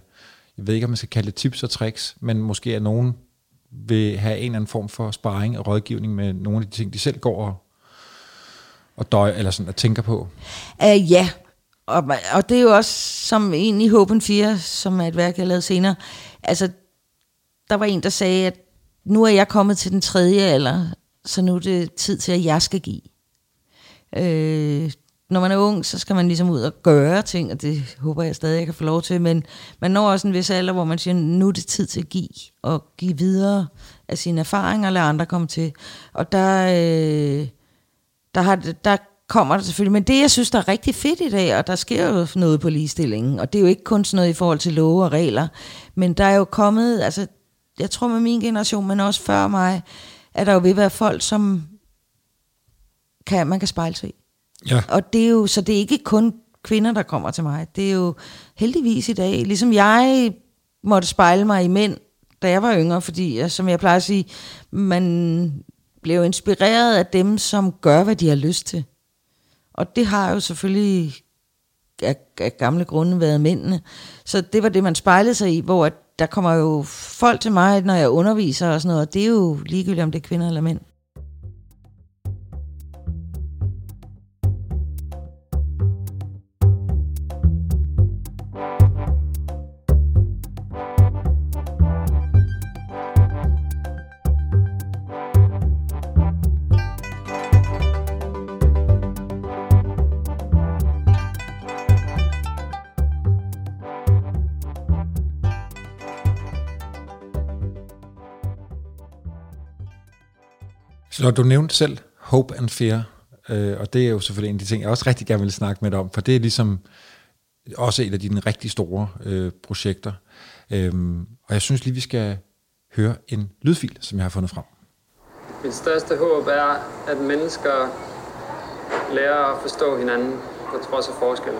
jeg ved ikke, om man skal kalde det tips og tricks, men måske er nogen vil have en eller anden form for sparring og rådgivning med nogle af de ting, de selv går og, og døj, eller sådan, at tænker på? Uh, ja, og, og det er jo også som en i Håben 4, som er et værk, jeg lavede senere. Altså, der var en, der sagde, at nu er jeg kommet til den tredje alder, så nu er det tid til, at jeg skal give. Øh, når man er ung, så skal man ligesom ud og gøre ting, og det håber jeg stadig, jeg kan få lov til, men man når også en vis alder, hvor man siger, nu er det tid til at give, og give videre af sine erfaringer, og lade andre komme til. Og der, øh, der, har, der kommer der selvfølgelig, men det, jeg synes, der er rigtig fedt i dag, og der sker jo noget på ligestillingen, og det er jo ikke kun sådan noget i forhold til love og regler, men der er jo kommet, altså, jeg tror med min generation, men også før mig, at der jo vil være folk, som kan, man kan spejle sig i. Ja. Og det er jo, så det er ikke kun kvinder, der kommer til mig. Det er jo heldigvis i dag, ligesom jeg måtte spejle mig i mænd, da jeg var yngre, fordi, som jeg plejer at sige, man bliver inspireret af dem, som gør, hvad de har lyst til. Og det har jo selvfølgelig af, af gamle grunde været mændene. Så det var det, man spejlede sig i, hvor der kommer jo folk til mig, når jeg underviser og sådan noget, og det er jo ligegyldigt, om det er kvinder eller mænd. Så du nævnte selv Hope and Fear, øh, og det er jo selvfølgelig en af de ting, jeg også rigtig gerne vil snakke med dig om, for det er ligesom også et af dine rigtig store øh, projekter. Øhm, og jeg synes lige, vi skal høre en lydfil, som jeg har fundet frem. Mit største håb er, at mennesker lærer at forstå hinanden på trods af forskelle.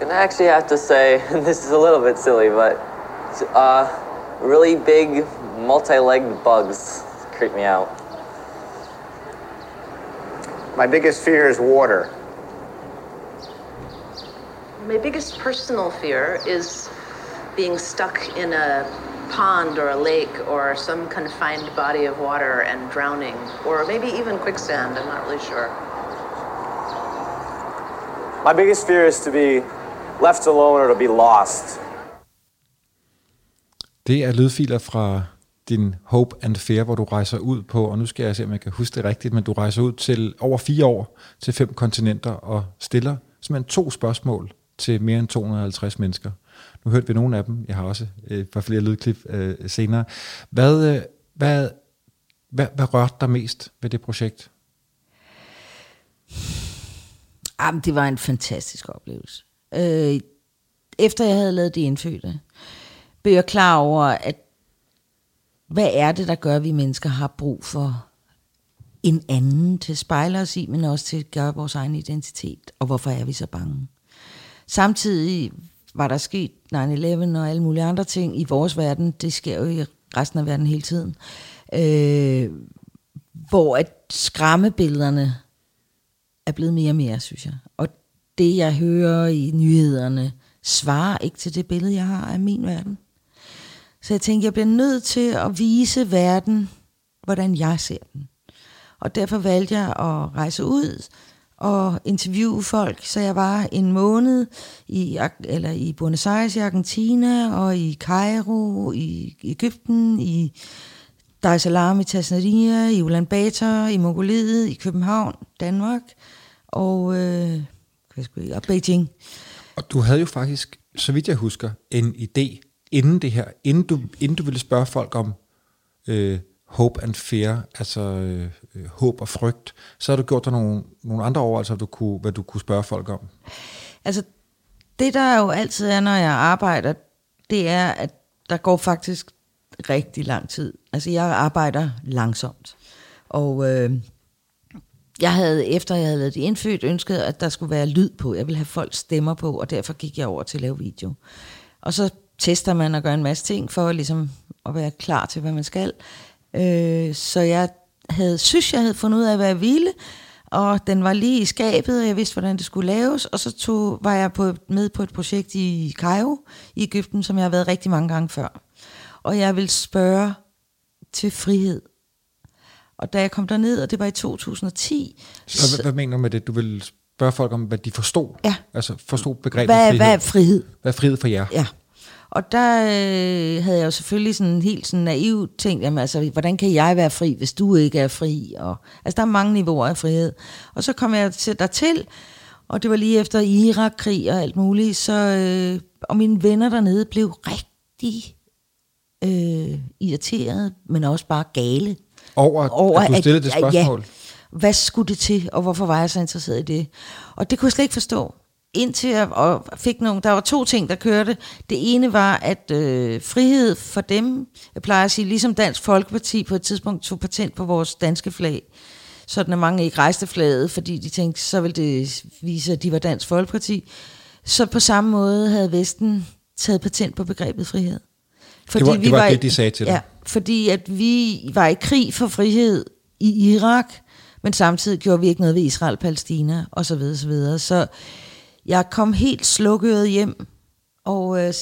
And I actually have to say, and *laughs* this is a little bit silly, but uh, really big multi-legged bugs creep me out. My biggest fear is water. My biggest personal fear is being stuck in a pond or a lake or some confined body of water and drowning, or maybe even quicksand, I'm not really sure. My biggest fear is to be left alone or to be lost. Det er lydfiler fra din Hope and Fear, hvor du rejser ud på, og nu skal jeg se, om jeg kan huske det rigtigt, men du rejser ud til over fire år til fem kontinenter og stiller simpelthen to spørgsmål til mere end 250 mennesker. Nu hørte vi nogle af dem, jeg har også øh, et par flere lydklip øh, senere. Hvad, øh, hvad, hvad, hvad rørte dig mest ved det projekt? Ah, Jamen, det var en fantastisk oplevelse. Øh, efter jeg havde lavet de indfødte, blev jeg klar over, at hvad er det, der gør, at vi mennesker har brug for en anden til at spejle os i, men også til at gøre vores egen identitet, og hvorfor er vi så bange? Samtidig var der sket 9-11 og alle mulige andre ting i vores verden, det sker jo i resten af verden hele tiden, øh, hvor at skræmmebillederne er blevet mere og mere, synes jeg. Og det, jeg hører i nyhederne, svarer ikke til det billede, jeg har af min verden. Så jeg tænkte, jeg bliver nødt til at vise verden, hvordan jeg ser den. Og derfor valgte jeg at rejse ud og interviewe folk. Så jeg var en måned i, eller i Buenos Aires i Argentina, og i Cairo, i Ægypten, i Dar es Salaam i Tanzania, i Ulaanbaatar, i Mongoliet, i København, Danmark og, øh, og Beijing. Og du havde jo faktisk, så vidt jeg husker, en idé inden det her, inden du, inden du ville spørge folk om øh, hope and fear, altså øh, øh, håb og frygt, så har du gjort dig nogle, nogle andre overvejelser, du kunne, hvad du kunne spørge folk om. Altså, det der jo altid er, når jeg arbejder, det er, at der går faktisk rigtig lang tid. Altså, jeg arbejder langsomt. Og øh, jeg havde, efter jeg havde lavet det indfødt, ønsket, at der skulle være lyd på. Jeg ville have folk stemmer på, og derfor gik jeg over til at lave video. Og så tester man og gør en masse ting for ligesom at være klar til, hvad man skal. Øh, så jeg havde, synes, jeg havde fundet ud af, hvad jeg ville, og den var lige i skabet, og jeg vidste, hvordan det skulle laves, og så tog, var jeg på, med på et projekt i Cairo i Ægypten, som jeg har været rigtig mange gange før. Og jeg vil spørge til frihed. Og da jeg kom derned, og det var i 2010... Så, hvad, hvad mener du med det? Du vil spørge folk om, hvad de forstod? Ja. Altså forstod begrebet hvad, frihed? Hvad er frihed? Hvad er frihed for jer? Ja. Og der øh, havde jeg jo selvfølgelig sådan helt sådan naiv ting, jamen altså, hvordan kan jeg være fri, hvis du ikke er fri? Og, altså, der er mange niveauer af frihed. Og så kom jeg til, dertil, og det var lige efter Irak-krig og alt muligt, så, øh, og mine venner dernede blev rigtig øh, irriteret, men også bare gale. Over, over at du stillede det spørgsmål? Ja, hvad skulle det til, og hvorfor var jeg så interesseret i det? Og det kunne jeg slet ikke forstå indtil jeg og fik nogle, der var to ting, der kørte. Det ene var, at øh, frihed for dem, jeg plejer at sige, ligesom Dansk Folkeparti på et tidspunkt tog patent på vores danske flag, sådan at mange ikke rejste flaget, fordi de tænkte, så ville det vise, at de var Dansk Folkeparti. Så på samme måde havde Vesten taget patent på begrebet frihed. Fordi det var, vi det var, var det, de sagde til dig? Ja, fordi at vi var i krig for frihed i Irak, men samtidig gjorde vi ikke noget ved Israel-Palæstina, og så videre, så videre. Så jeg kom helt slukket hjem, og øh,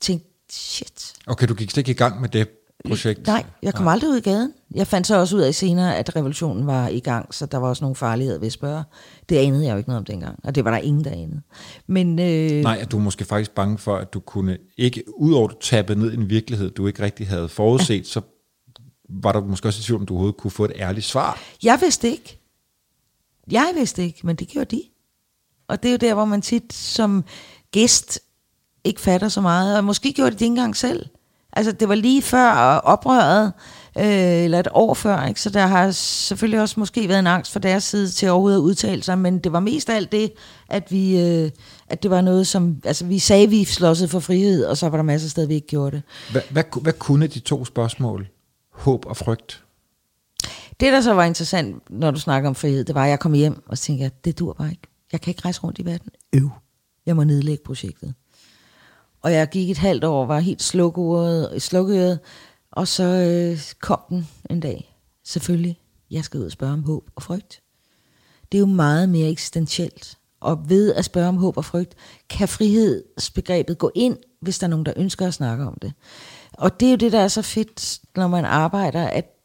tænkte, shit. Okay, du gik slet ikke i gang med det projekt? Nej, jeg kom Nej. aldrig ud i gaden. Jeg fandt så også ud af senere, at revolutionen var i gang, så der var også nogle farligheder ved at spørge. Det anede jeg jo ikke noget om dengang, og det var der ingen, der anede. Men, øh, Nej, at du er måske faktisk bange for, at du kunne ikke, udover at du tabte ned i en virkelighed, du ikke rigtig havde forudset, ja. så var der måske også i tvivl, om du overhovedet kunne få et ærligt svar. Jeg vidste ikke. Jeg vidste ikke, men det gjorde de. Og det er jo der, hvor man tit som gæst ikke fatter så meget. Og måske gjorde de det ikke engang selv. Altså, det var lige før oprøret, øh, eller et år før, ikke? så der har selvfølgelig også måske været en angst for deres side til overhovedet at udtale sig, men det var mest alt det, at vi, øh, at det var noget, som, altså vi sagde, at vi slåsede for frihed, og så var der masser af steder, vi ikke gjorde det. Hvad, hvad, hvad kunne de to spørgsmål, håb og frygt? Det, der så var interessant, når du snakker om frihed, det var, at jeg kom hjem og tænkte, det dur bare ikke. Jeg kan ikke rejse rundt i verden. Øv. Jeg må nedlægge projektet. Og jeg gik et halvt år, var helt slukket, slukket og så øh, kom den en dag. Selvfølgelig, jeg skal ud og spørge om håb og frygt. Det er jo meget mere eksistentielt. Og ved at spørge om håb og frygt, kan frihedsbegrebet gå ind, hvis der er nogen, der ønsker at snakke om det. Og det er jo det, der er så fedt, når man arbejder, at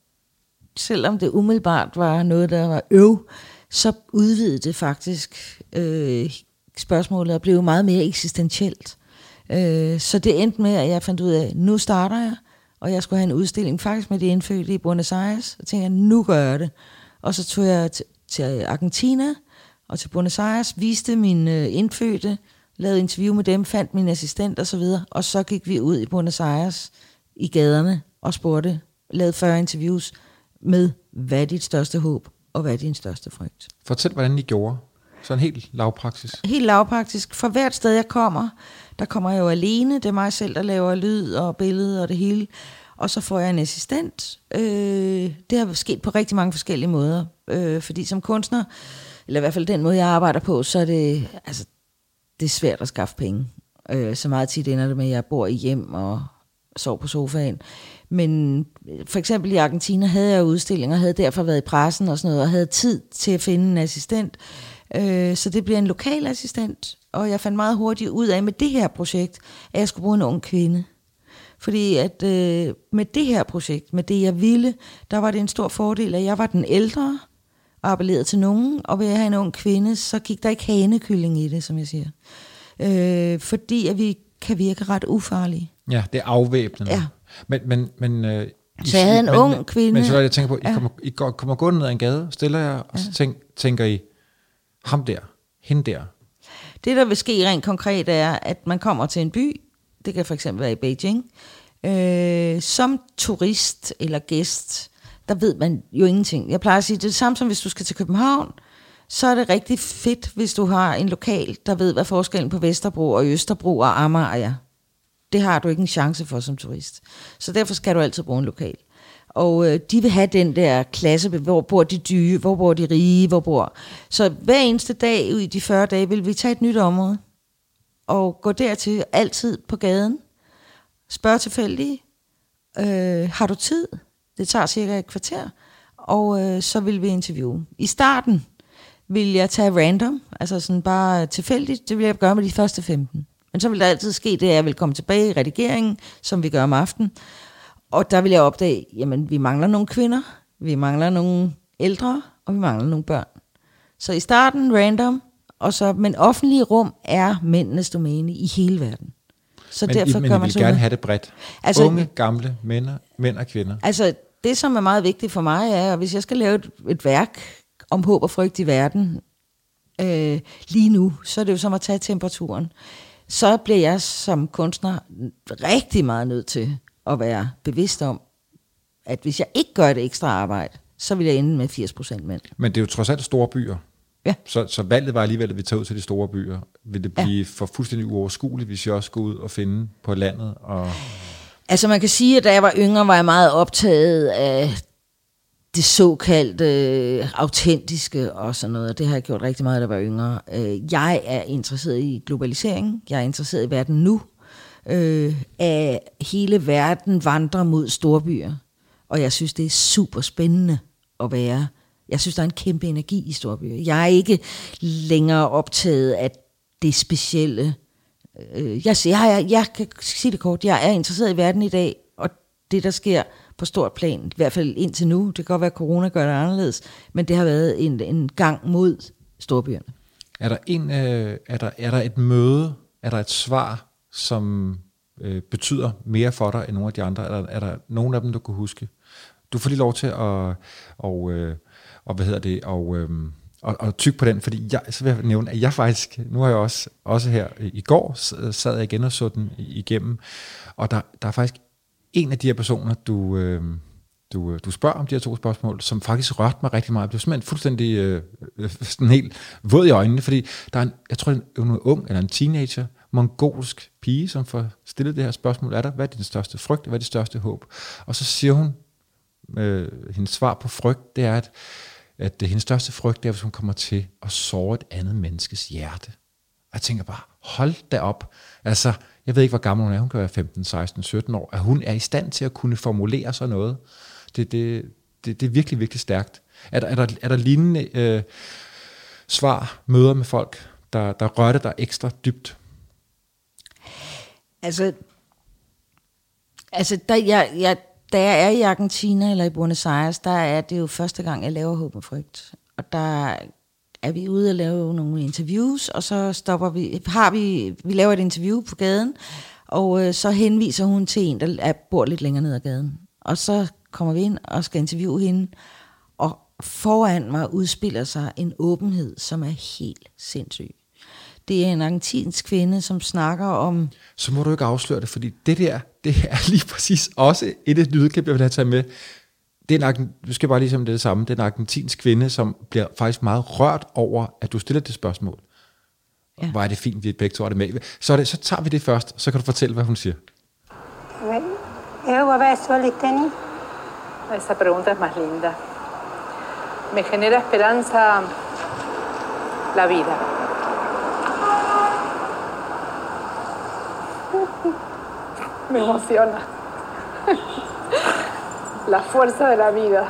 selvom det umiddelbart var noget, der var øv, så udvidede det faktisk øh, spørgsmålet og blev meget mere eksistentielt. Øh, så det endte med, at jeg fandt ud af, at nu starter jeg, og jeg skulle have en udstilling faktisk med de indfødte i Buenos Aires, og tænkte, nu gør jeg det. Og så tog jeg til Argentina og til Buenos Aires, viste mine øh, indfødte, lavede interview med dem, fandt min assistent og så videre, og så gik vi ud i Buenos Aires i gaderne og spurgte, lavede 40 interviews med, hvad er dit største håb? Og hvad er din største frygt? Fortæl, hvordan I gjorde. Sådan helt lavpraktisk. Helt lavpraktisk. For hvert sted, jeg kommer, der kommer jeg jo alene. Det er mig selv, der laver lyd og billede og det hele. Og så får jeg en assistent. Øh, det har sket på rigtig mange forskellige måder. Øh, fordi som kunstner, eller i hvert fald den måde, jeg arbejder på, så er det, altså, det er svært at skaffe penge. Øh, så meget tit ender det med, at jeg bor i hjem og sover på sofaen. Men øh, for eksempel i Argentina havde jeg udstillinger, havde derfor været i pressen og sådan noget, og havde tid til at finde en assistent. Øh, så det bliver en lokal assistent, og jeg fandt meget hurtigt ud af med det her projekt, at jeg skulle bruge en ung kvinde. Fordi at øh, med det her projekt, med det jeg ville, der var det en stor fordel, at jeg var den ældre, og appellerede til nogen, og ved at have en ung kvinde, så gik der ikke hanekylling i det, som jeg siger. Øh, fordi at vi kan virke ret ufarlige. Ja, det er afvæbnende. Ja. Men, men, men øh, så jeg havde en men, ung kvinde. Men så jeg tænker på, I, ja. kommer, I går, kommer gående ned ad en gade, stiller jeg, og så tænk, tænker I, ham der, hende der. Det, der vil ske rent konkret, er, at man kommer til en by, det kan for eksempel være i Beijing, øh, som turist eller gæst, der ved man jo ingenting. Jeg plejer at sige, det er det samme som hvis du skal til København, så er det rigtig fedt, hvis du har en lokal, der ved, hvad forskellen på Vesterbro og Østerbro og Amager er. Det har du ikke en chance for som turist. Så derfor skal du altid bruge en lokal. Og øh, de vil have den der klasse, hvor bor de dyre, hvor bor de rige, hvor bor... Så hver eneste dag i de 40 dage vil vi tage et nyt område, og gå dertil altid på gaden, spørge tilfældige, øh, har du tid? Det tager cirka et kvarter, og øh, så vil vi interviewe. I starten vil jeg tage random, altså sådan bare tilfældigt, det vil jeg gøre med de første 15. Men så vil der altid ske det, at jeg vil komme tilbage i redigeringen, som vi gør om aftenen, og der vil jeg opdage, jamen vi mangler nogle kvinder, vi mangler nogle ældre, og vi mangler nogle børn. Så i starten random, og så, men offentlige rum er mændenes domæne i hele verden. Så men derfor I, men I vil gerne have det bredt. Altså, Unge, gamle, mænd, mænd og kvinder. Altså det, som er meget vigtigt for mig, er, at hvis jeg skal lave et, et værk om håb og frygt i verden øh, lige nu, så er det jo som at tage temperaturen. Så bliver jeg som kunstner rigtig meget nødt til at være bevidst om, at hvis jeg ikke gør det ekstra arbejde, så vil jeg ende med 80% mænd. Men det er jo trods alt store byer. Ja. Så, så valget var alligevel, at vi tager ud til de store byer. Vil det blive ja. for fuldstændig uoverskueligt, hvis jeg også går ud og finde på landet? Og Altså man kan sige, at da jeg var yngre, var jeg meget optaget af det såkaldte øh, autentiske og sådan noget. Det har jeg gjort rigtig meget, da jeg var yngre. Øh, jeg er interesseret i globalisering. Jeg er interesseret i verden nu. Øh, at hele verden vandrer mod storbyer. Og jeg synes, det er super spændende at være. Jeg synes, der er en kæmpe energi i storbyer. Jeg er ikke længere optaget af det specielle øh, jeg, jeg, jeg kan sige det kort, jeg er interesseret i verden i dag, og det, der sker på stort plan, i hvert fald indtil nu, det kan godt være, at corona gør det anderledes, men det har været en, en gang mod storbyerne. Er der, en, øh, er, der, er der et møde, er der et svar, som øh, betyder mere for dig end nogle af de andre? Er der, er der nogen af dem, du kan huske? Du får lige lov til at, og, øh, og hvad hedder det, og, øh, og, og tyk på den, fordi jeg, så vil jeg nævne, at jeg faktisk, nu har jeg også, også her i går, sad jeg igen og så den igennem, og der, der er faktisk en af de her personer, du, øh, du, øh, du spørger om de her to spørgsmål, som faktisk rørte mig rigtig meget. Jeg blev simpelthen fuldstændig øh, *laughs* sådan helt våd i øjnene, fordi der er en, jeg tror, det er en ung eller en teenager, mongolsk pige, som får stillet det her spørgsmål, er dig. hvad er din største frygt, hvad er dit største håb? Og så siger hun, øh, hendes svar på frygt, det er, at at det, hendes største frygt er, hvis hun kommer til at såre et andet menneskes hjerte. Og jeg tænker bare, hold da op. Altså, jeg ved ikke, hvor gammel hun er. Hun kan være 15, 16, 17 år. At hun er i stand til at kunne formulere sådan noget. Det, det, det, det er virkelig, virkelig stærkt. Er der, er der, er der lignende øh, svar, møder med folk, der, der rørte dig ekstra dybt? Altså, altså der, jeg, jeg, da jeg er i Argentina eller i Buenos Aires, der er det jo første gang, jeg laver Håb og Frygt. Og der er vi ude og lave nogle interviews, og så stopper vi, har vi, vi laver et interview på gaden, og øh, så henviser hun til en, der er, bor lidt længere ned ad gaden. Og så kommer vi ind og skal interviewe hende, og foran mig udspiller sig en åbenhed, som er helt sindssyg. Det er en argentinsk kvinde, som snakker om... Så må du ikke afsløre det, fordi det der, det er lige præcis også et af de lydklip, jeg vil have taget med. Det er en, du skal bare ligesom det samme. Det er en argentinsk kvinde, som bliver faktisk meget rørt over, at du stiller det spørgsmål. Ja. Hvor er det fint, vi begge to er det med. Så, er det, så tager vi det først, så kan du fortælle, hvad hun siger. Esa pregunta es más linda. Me genera esperanza la vida. *laughs* me emociona. *laughs* la fuerza de la vida,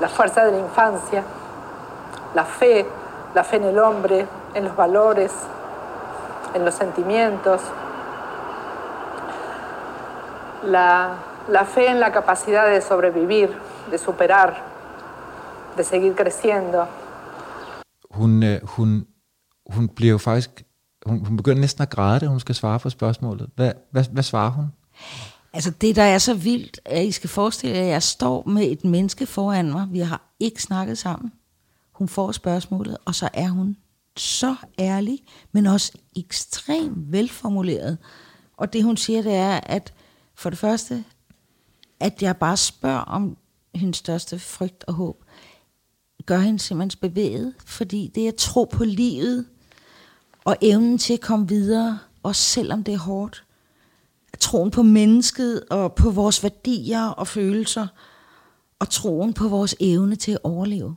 la fuerza de la infancia, la fe, la fe en el hombre, en los valores, en los sentimientos, la, la fe en la capacidad de sobrevivir, de superar, de seguir creciendo. Hun, eh, hun, hun bliver jo faktisk hun? Altså det, der er så vildt, at I skal forestille jer, at jeg står med et menneske foran mig. Vi har ikke snakket sammen. Hun får spørgsmålet, og så er hun så ærlig, men også ekstremt velformuleret. Og det hun siger, det er, at for det første, at jeg bare spørger om hendes største frygt og håb, gør hende simpelthen bevæget, fordi det er tro på livet, og evnen til at komme videre, også selvom det er hårdt troen på mennesket og på vores værdier og følelser, og troen på vores evne til at overleve.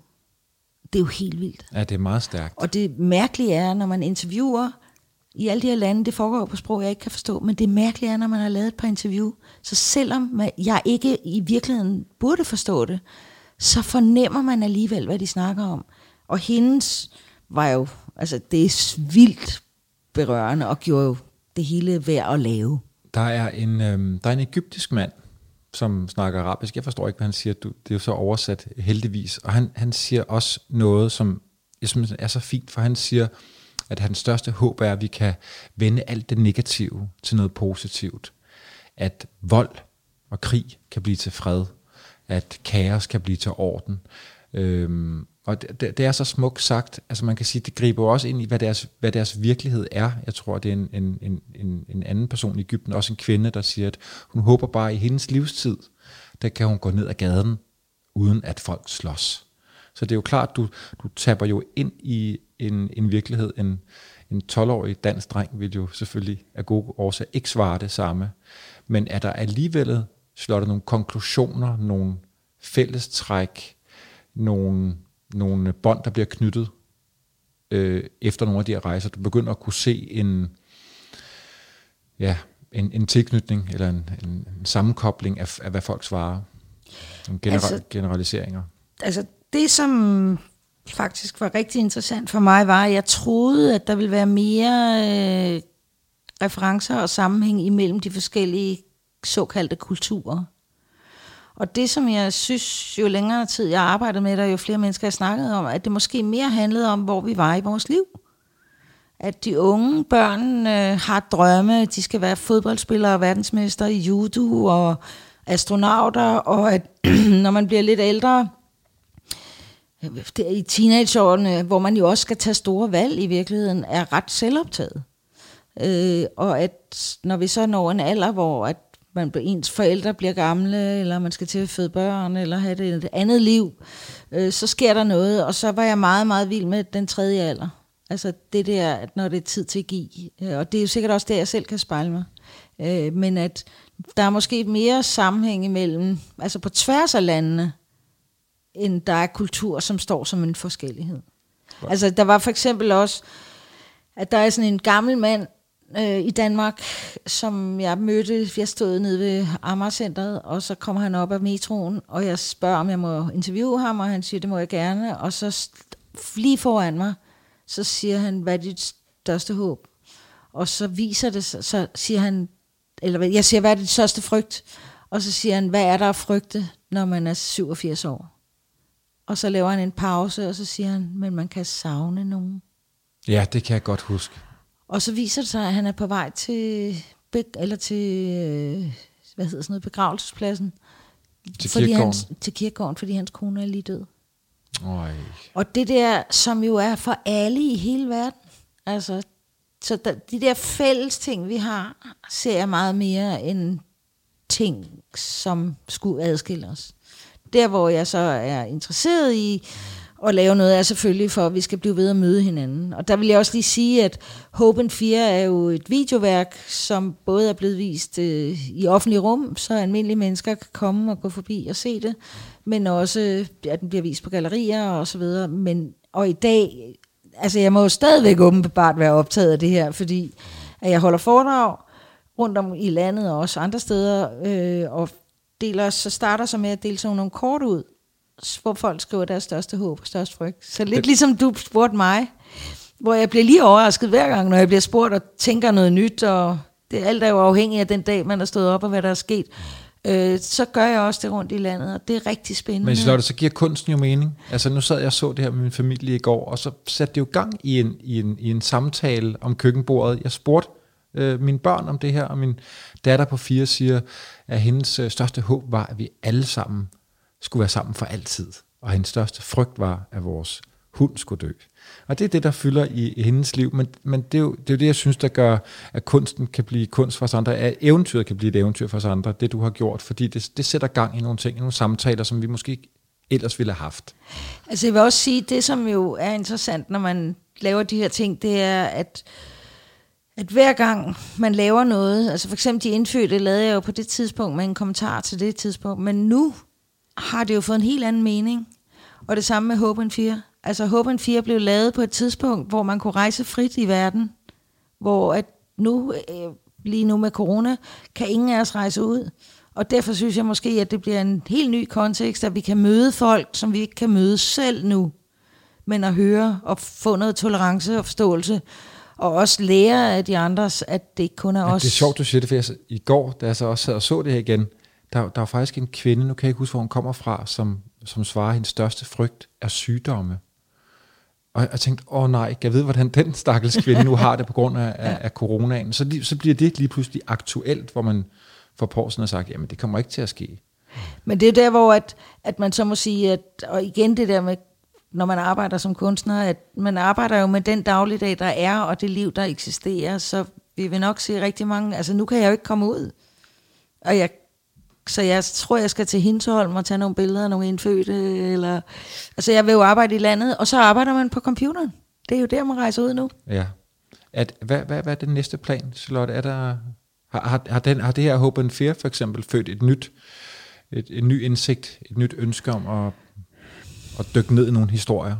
Det er jo helt vildt. Ja, det er meget stærkt. Og det mærkelige er, når man interviewer i alle de her lande, det foregår på sprog, jeg ikke kan forstå, men det mærkelige er, når man har lavet et par interview, så selvom jeg ikke i virkeligheden burde forstå det, så fornemmer man alligevel, hvad de snakker om. Og hendes var jo, altså det er vildt berørende, og gjorde jo det hele værd at lave. Der er en, øh, der er en egyptisk mand, som snakker arabisk. Jeg forstår ikke, hvad han siger. Du, det er jo så oversat heldigvis. Og han, han siger også noget, som jeg synes er så fint, for han siger, at hans største håb er, at vi kan vende alt det negative til noget positivt. At vold og krig kan blive til fred. At kaos kan blive til orden. Øhm, og det, det er så smukt sagt. Altså man kan sige, det griber også ind i, hvad deres, hvad deres virkelighed er. Jeg tror, det er en, en, en, en anden person i Ægypten, også en kvinde, der siger, at hun håber bare i hendes livstid, der kan hun gå ned ad gaden, uden at folk slås. Så det er jo klart, du, du taber jo ind i en, en virkelighed. En, en 12-årig dansk dreng vil jo selvfølgelig af gode årsager ikke svare det samme. Men er der alligevel slået nogle konklusioner, nogle fællestræk, nogle nogle bånd, der bliver knyttet øh, efter nogle af de her rejser. Du begynder at kunne se en, ja, en, en tilknytning eller en, en, en sammenkobling af, af, hvad folk svarer. Nogle genera- altså, generaliseringer. Altså det, som faktisk var rigtig interessant for mig, var, at jeg troede, at der ville være mere øh, referencer og sammenhæng imellem de forskellige såkaldte kulturer. Og det, som jeg synes, jo længere tid jeg arbejdede med det, jo flere mennesker jeg snakkede om, at det måske mere handlede om, hvor vi var i vores liv. At de unge børn øh, har drømme, de skal være fodboldspillere og verdensmester i judo og astronauter, og at *clears throat* når man bliver lidt ældre, i teenageårene, hvor man jo også skal tage store valg i virkeligheden, er ret selvoptaget. Øh, og at når vi så når en alder, hvor at man, ens forældre bliver gamle, eller man skal til at føde børn, eller have det, et andet liv, øh, så sker der noget. Og så var jeg meget, meget vild med den tredje alder. Altså det der, at når det er tid til at give. Øh, og det er jo sikkert også det, jeg selv kan spejle mig. Øh, men at der er måske mere sammenhæng imellem, altså på tværs af landene, end der er kultur, som står som en forskellighed. Ja. Altså der var for eksempel også, at der er sådan en gammel mand, øh, i Danmark, som jeg mødte. Jeg stod nede ved Amagercenteret, og så kom han op af metroen, og jeg spørger, om jeg må interviewe ham, og han siger, det må jeg gerne. Og så lige foran mig, så siger han, hvad er dit største håb? Og så viser det, så siger han, eller jeg siger, hvad er dit største frygt? Og så siger han, hvad er der at frygte, når man er 87 år? Og så laver han en pause, og så siger han, men man kan savne nogen. Ja, det kan jeg godt huske. Og så viser det sig, at han er på vej til, eller til øh, hvad hedder sådan noget, begravelsespladsen. Til fordi kirkegården? Hans, til kirkegården, fordi hans kone er lige død. Øj. Og det der, som jo er for alle i hele verden. Altså, så der, de der fælles ting, vi har, ser jeg meget mere end ting, som skulle adskille os. Der, hvor jeg så er interesseret i at lave noget, er selvfølgelig for, at vi skal blive ved at møde hinanden. Og der vil jeg også lige sige, at Hope and Fear er jo et videoværk, som både er blevet vist øh, i offentlig rum, så almindelige mennesker kan komme og gå forbi og se det, men også, øh, at den bliver vist på gallerier og så videre. Men, og i dag, altså jeg må jo stadigvæk åbenbart være optaget af det her, fordi at jeg holder foredrag rundt om i landet og også andre steder, øh, og deler, så starter så med at dele sådan nogle kort ud, hvor folk skriver deres største håb og største frygt. Så lidt det. ligesom du spurgte mig, hvor jeg bliver lige overrasket hver gang, når jeg bliver spurgt og tænker noget nyt, og det alt er jo afhængigt af den dag, man er stået op og hvad der er sket. Øh, så gør jeg også det rundt i landet, og det er rigtig spændende. Men Charlotte, så giver kunsten jo mening. Altså nu sad jeg og så det her med min familie i går, og så satte det jo gang i en, i en, i en samtale om køkkenbordet. Jeg spurgte øh, mine børn om det her, og min datter på fire siger, at hendes øh, største håb var, at vi alle sammen skulle være sammen for altid. Og hendes største frygt var, at vores hund skulle dø. Og det er det, der fylder i, i hendes liv. Men, men det, er jo, det er jo det, jeg synes, der gør, at kunsten kan blive kunst for os andre, at eventyret kan blive et eventyr for os andre, det du har gjort, fordi det, det sætter gang i nogle ting, i nogle samtaler, som vi måske ikke ellers ville have haft. Altså jeg vil også sige, det som jo er interessant, når man laver de her ting, det er, at at hver gang man laver noget, altså for eksempel de indfødte, lavede jeg jo på det tidspunkt med en kommentar til det tidspunkt, men nu har det jo fået en helt anden mening. Og det samme med Hope 4. Altså Hope 4 blev lavet på et tidspunkt, hvor man kunne rejse frit i verden, hvor at nu, øh, lige nu med corona, kan ingen af os rejse ud. Og derfor synes jeg måske, at det bliver en helt ny kontekst, at vi kan møde folk, som vi ikke kan møde selv nu, men at høre og få noget tolerance og forståelse, og også lære af de andres, at det ikke kun er ja, os. Det er sjovt, du siger det, for jeg, i går, da jeg så også sad og så det her igen, der, der er faktisk en kvinde, nu kan jeg ikke huske, hvor hun kommer fra, som, som svarer, at hendes største frygt er sygdomme. Og jeg tænkte, åh nej, jeg ved, hvordan den stakkels kvinde nu har det på grund af, ja. af, af coronaen. Så, så bliver det lige pludselig aktuelt, hvor man for Poulsen har sagt, jamen det kommer ikke til at ske. Men det er der, hvor at, at man så må sige, at, og igen det der med, når man arbejder som kunstner, at man arbejder jo med den dagligdag, der er, og det liv, der eksisterer, så vi vil nok se rigtig mange, altså nu kan jeg jo ikke komme ud, og jeg så jeg tror, jeg skal til Hinsholm og tage nogle billeder af nogle indfødte. Eller, altså, jeg vil jo arbejde i landet, og så arbejder man på computeren. Det er jo der, man rejser ud nu. Ja. At, hvad, hvad, hvad er den næste plan, Charlotte? Er der, har, har, har, den, har det her Hope and Fear for eksempel født et nyt, et, et ny indsigt, et nyt ønske om at, at dykke ned i nogle historier?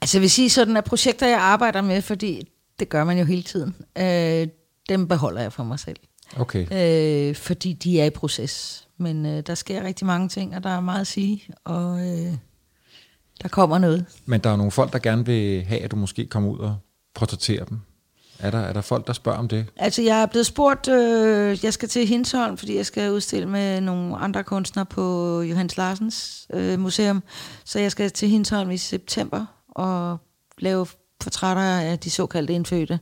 Altså jeg vil sige sådan, at projekter, jeg arbejder med, fordi det gør man jo hele tiden, øh, dem beholder jeg for mig selv. Okay. Øh, fordi de er i proces. Men øh, der sker rigtig mange ting, og der er meget at sige, og øh, der kommer noget. Men der er nogle folk, der gerne vil have, at du måske kommer ud og portrætterer dem. Er der, er der folk, der spørger om det? Altså, jeg er blevet spurgt, øh, jeg skal til Hinsholm, fordi jeg skal udstille med nogle andre kunstnere på Johannes Larsens øh, museum. Så jeg skal til Hinsholm i september og lave portrætter af de såkaldte indfødte øh,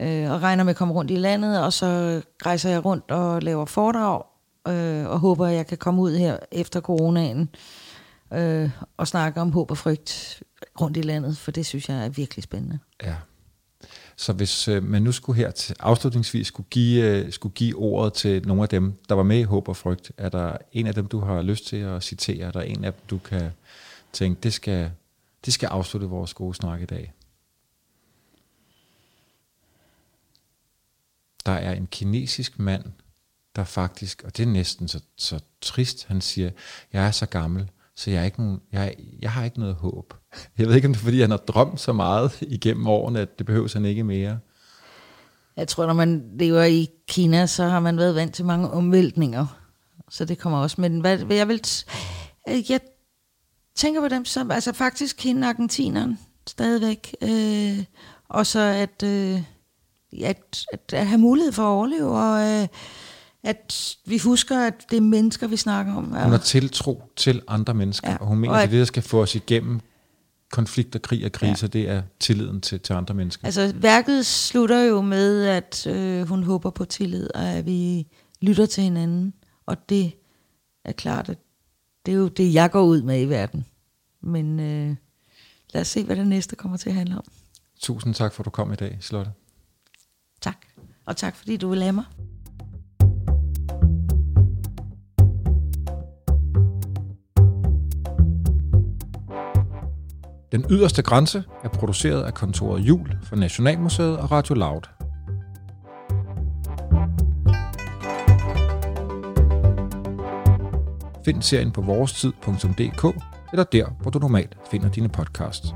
øh, og regner med at komme rundt i landet, og så rejser jeg rundt og laver foredrag, øh, og håber, at jeg kan komme ud her efter coronaen øh, og snakke om håb og frygt rundt i landet, for det synes jeg er virkelig spændende. Ja. Så hvis øh, man nu skulle her til afslutningsvis skulle give, øh, skulle give ordet til nogle af dem, der var med i Håb og Frygt, er der en af dem, du har lyst til at citere? Er der en af dem, du kan tænke, det skal, det skal afslutte vores gode snak i dag? Der er en kinesisk mand, der faktisk, og det er næsten så, så trist, han siger, jeg er så gammel, så jeg, er ikke nogen, jeg, jeg har ikke noget håb. *laughs* Jeg ved ikke, om det er, fordi han har drømt så meget *laughs* igennem årene, at det behøver han ikke mere. Jeg tror, når man lever i Kina, så har man været vant til mange omvæltninger. Så det kommer også. Men hvad, hvad jeg vil... Jeg tænker på dem som... Altså faktisk hende argentineren stadigvæk. Øh, og så at... Øh, at, at, at have mulighed for at overleve, og øh, at vi husker, at det er mennesker, vi snakker om. Ja. Hun har tiltro til andre mennesker, ja. og hun mener, og at, det det, der skal få os igennem konflikter, krig og kriser, ja. det er tilliden til, til andre mennesker. Altså, værket slutter jo med, at øh, hun håber på tillid, og at vi lytter til hinanden, og det er klart, at det er jo det, jeg går ud med i verden. Men øh, lad os se, hvad det næste kommer til at handle om. Tusind tak for, at du kom i dag, Slotte. Tak. Og tak fordi du vil have mig. Den yderste grænse er produceret af kontoret Jul for Nationalmuseet og Radio Loud. Find serien på vorestid.dk eller der, hvor du normalt finder dine podcasts.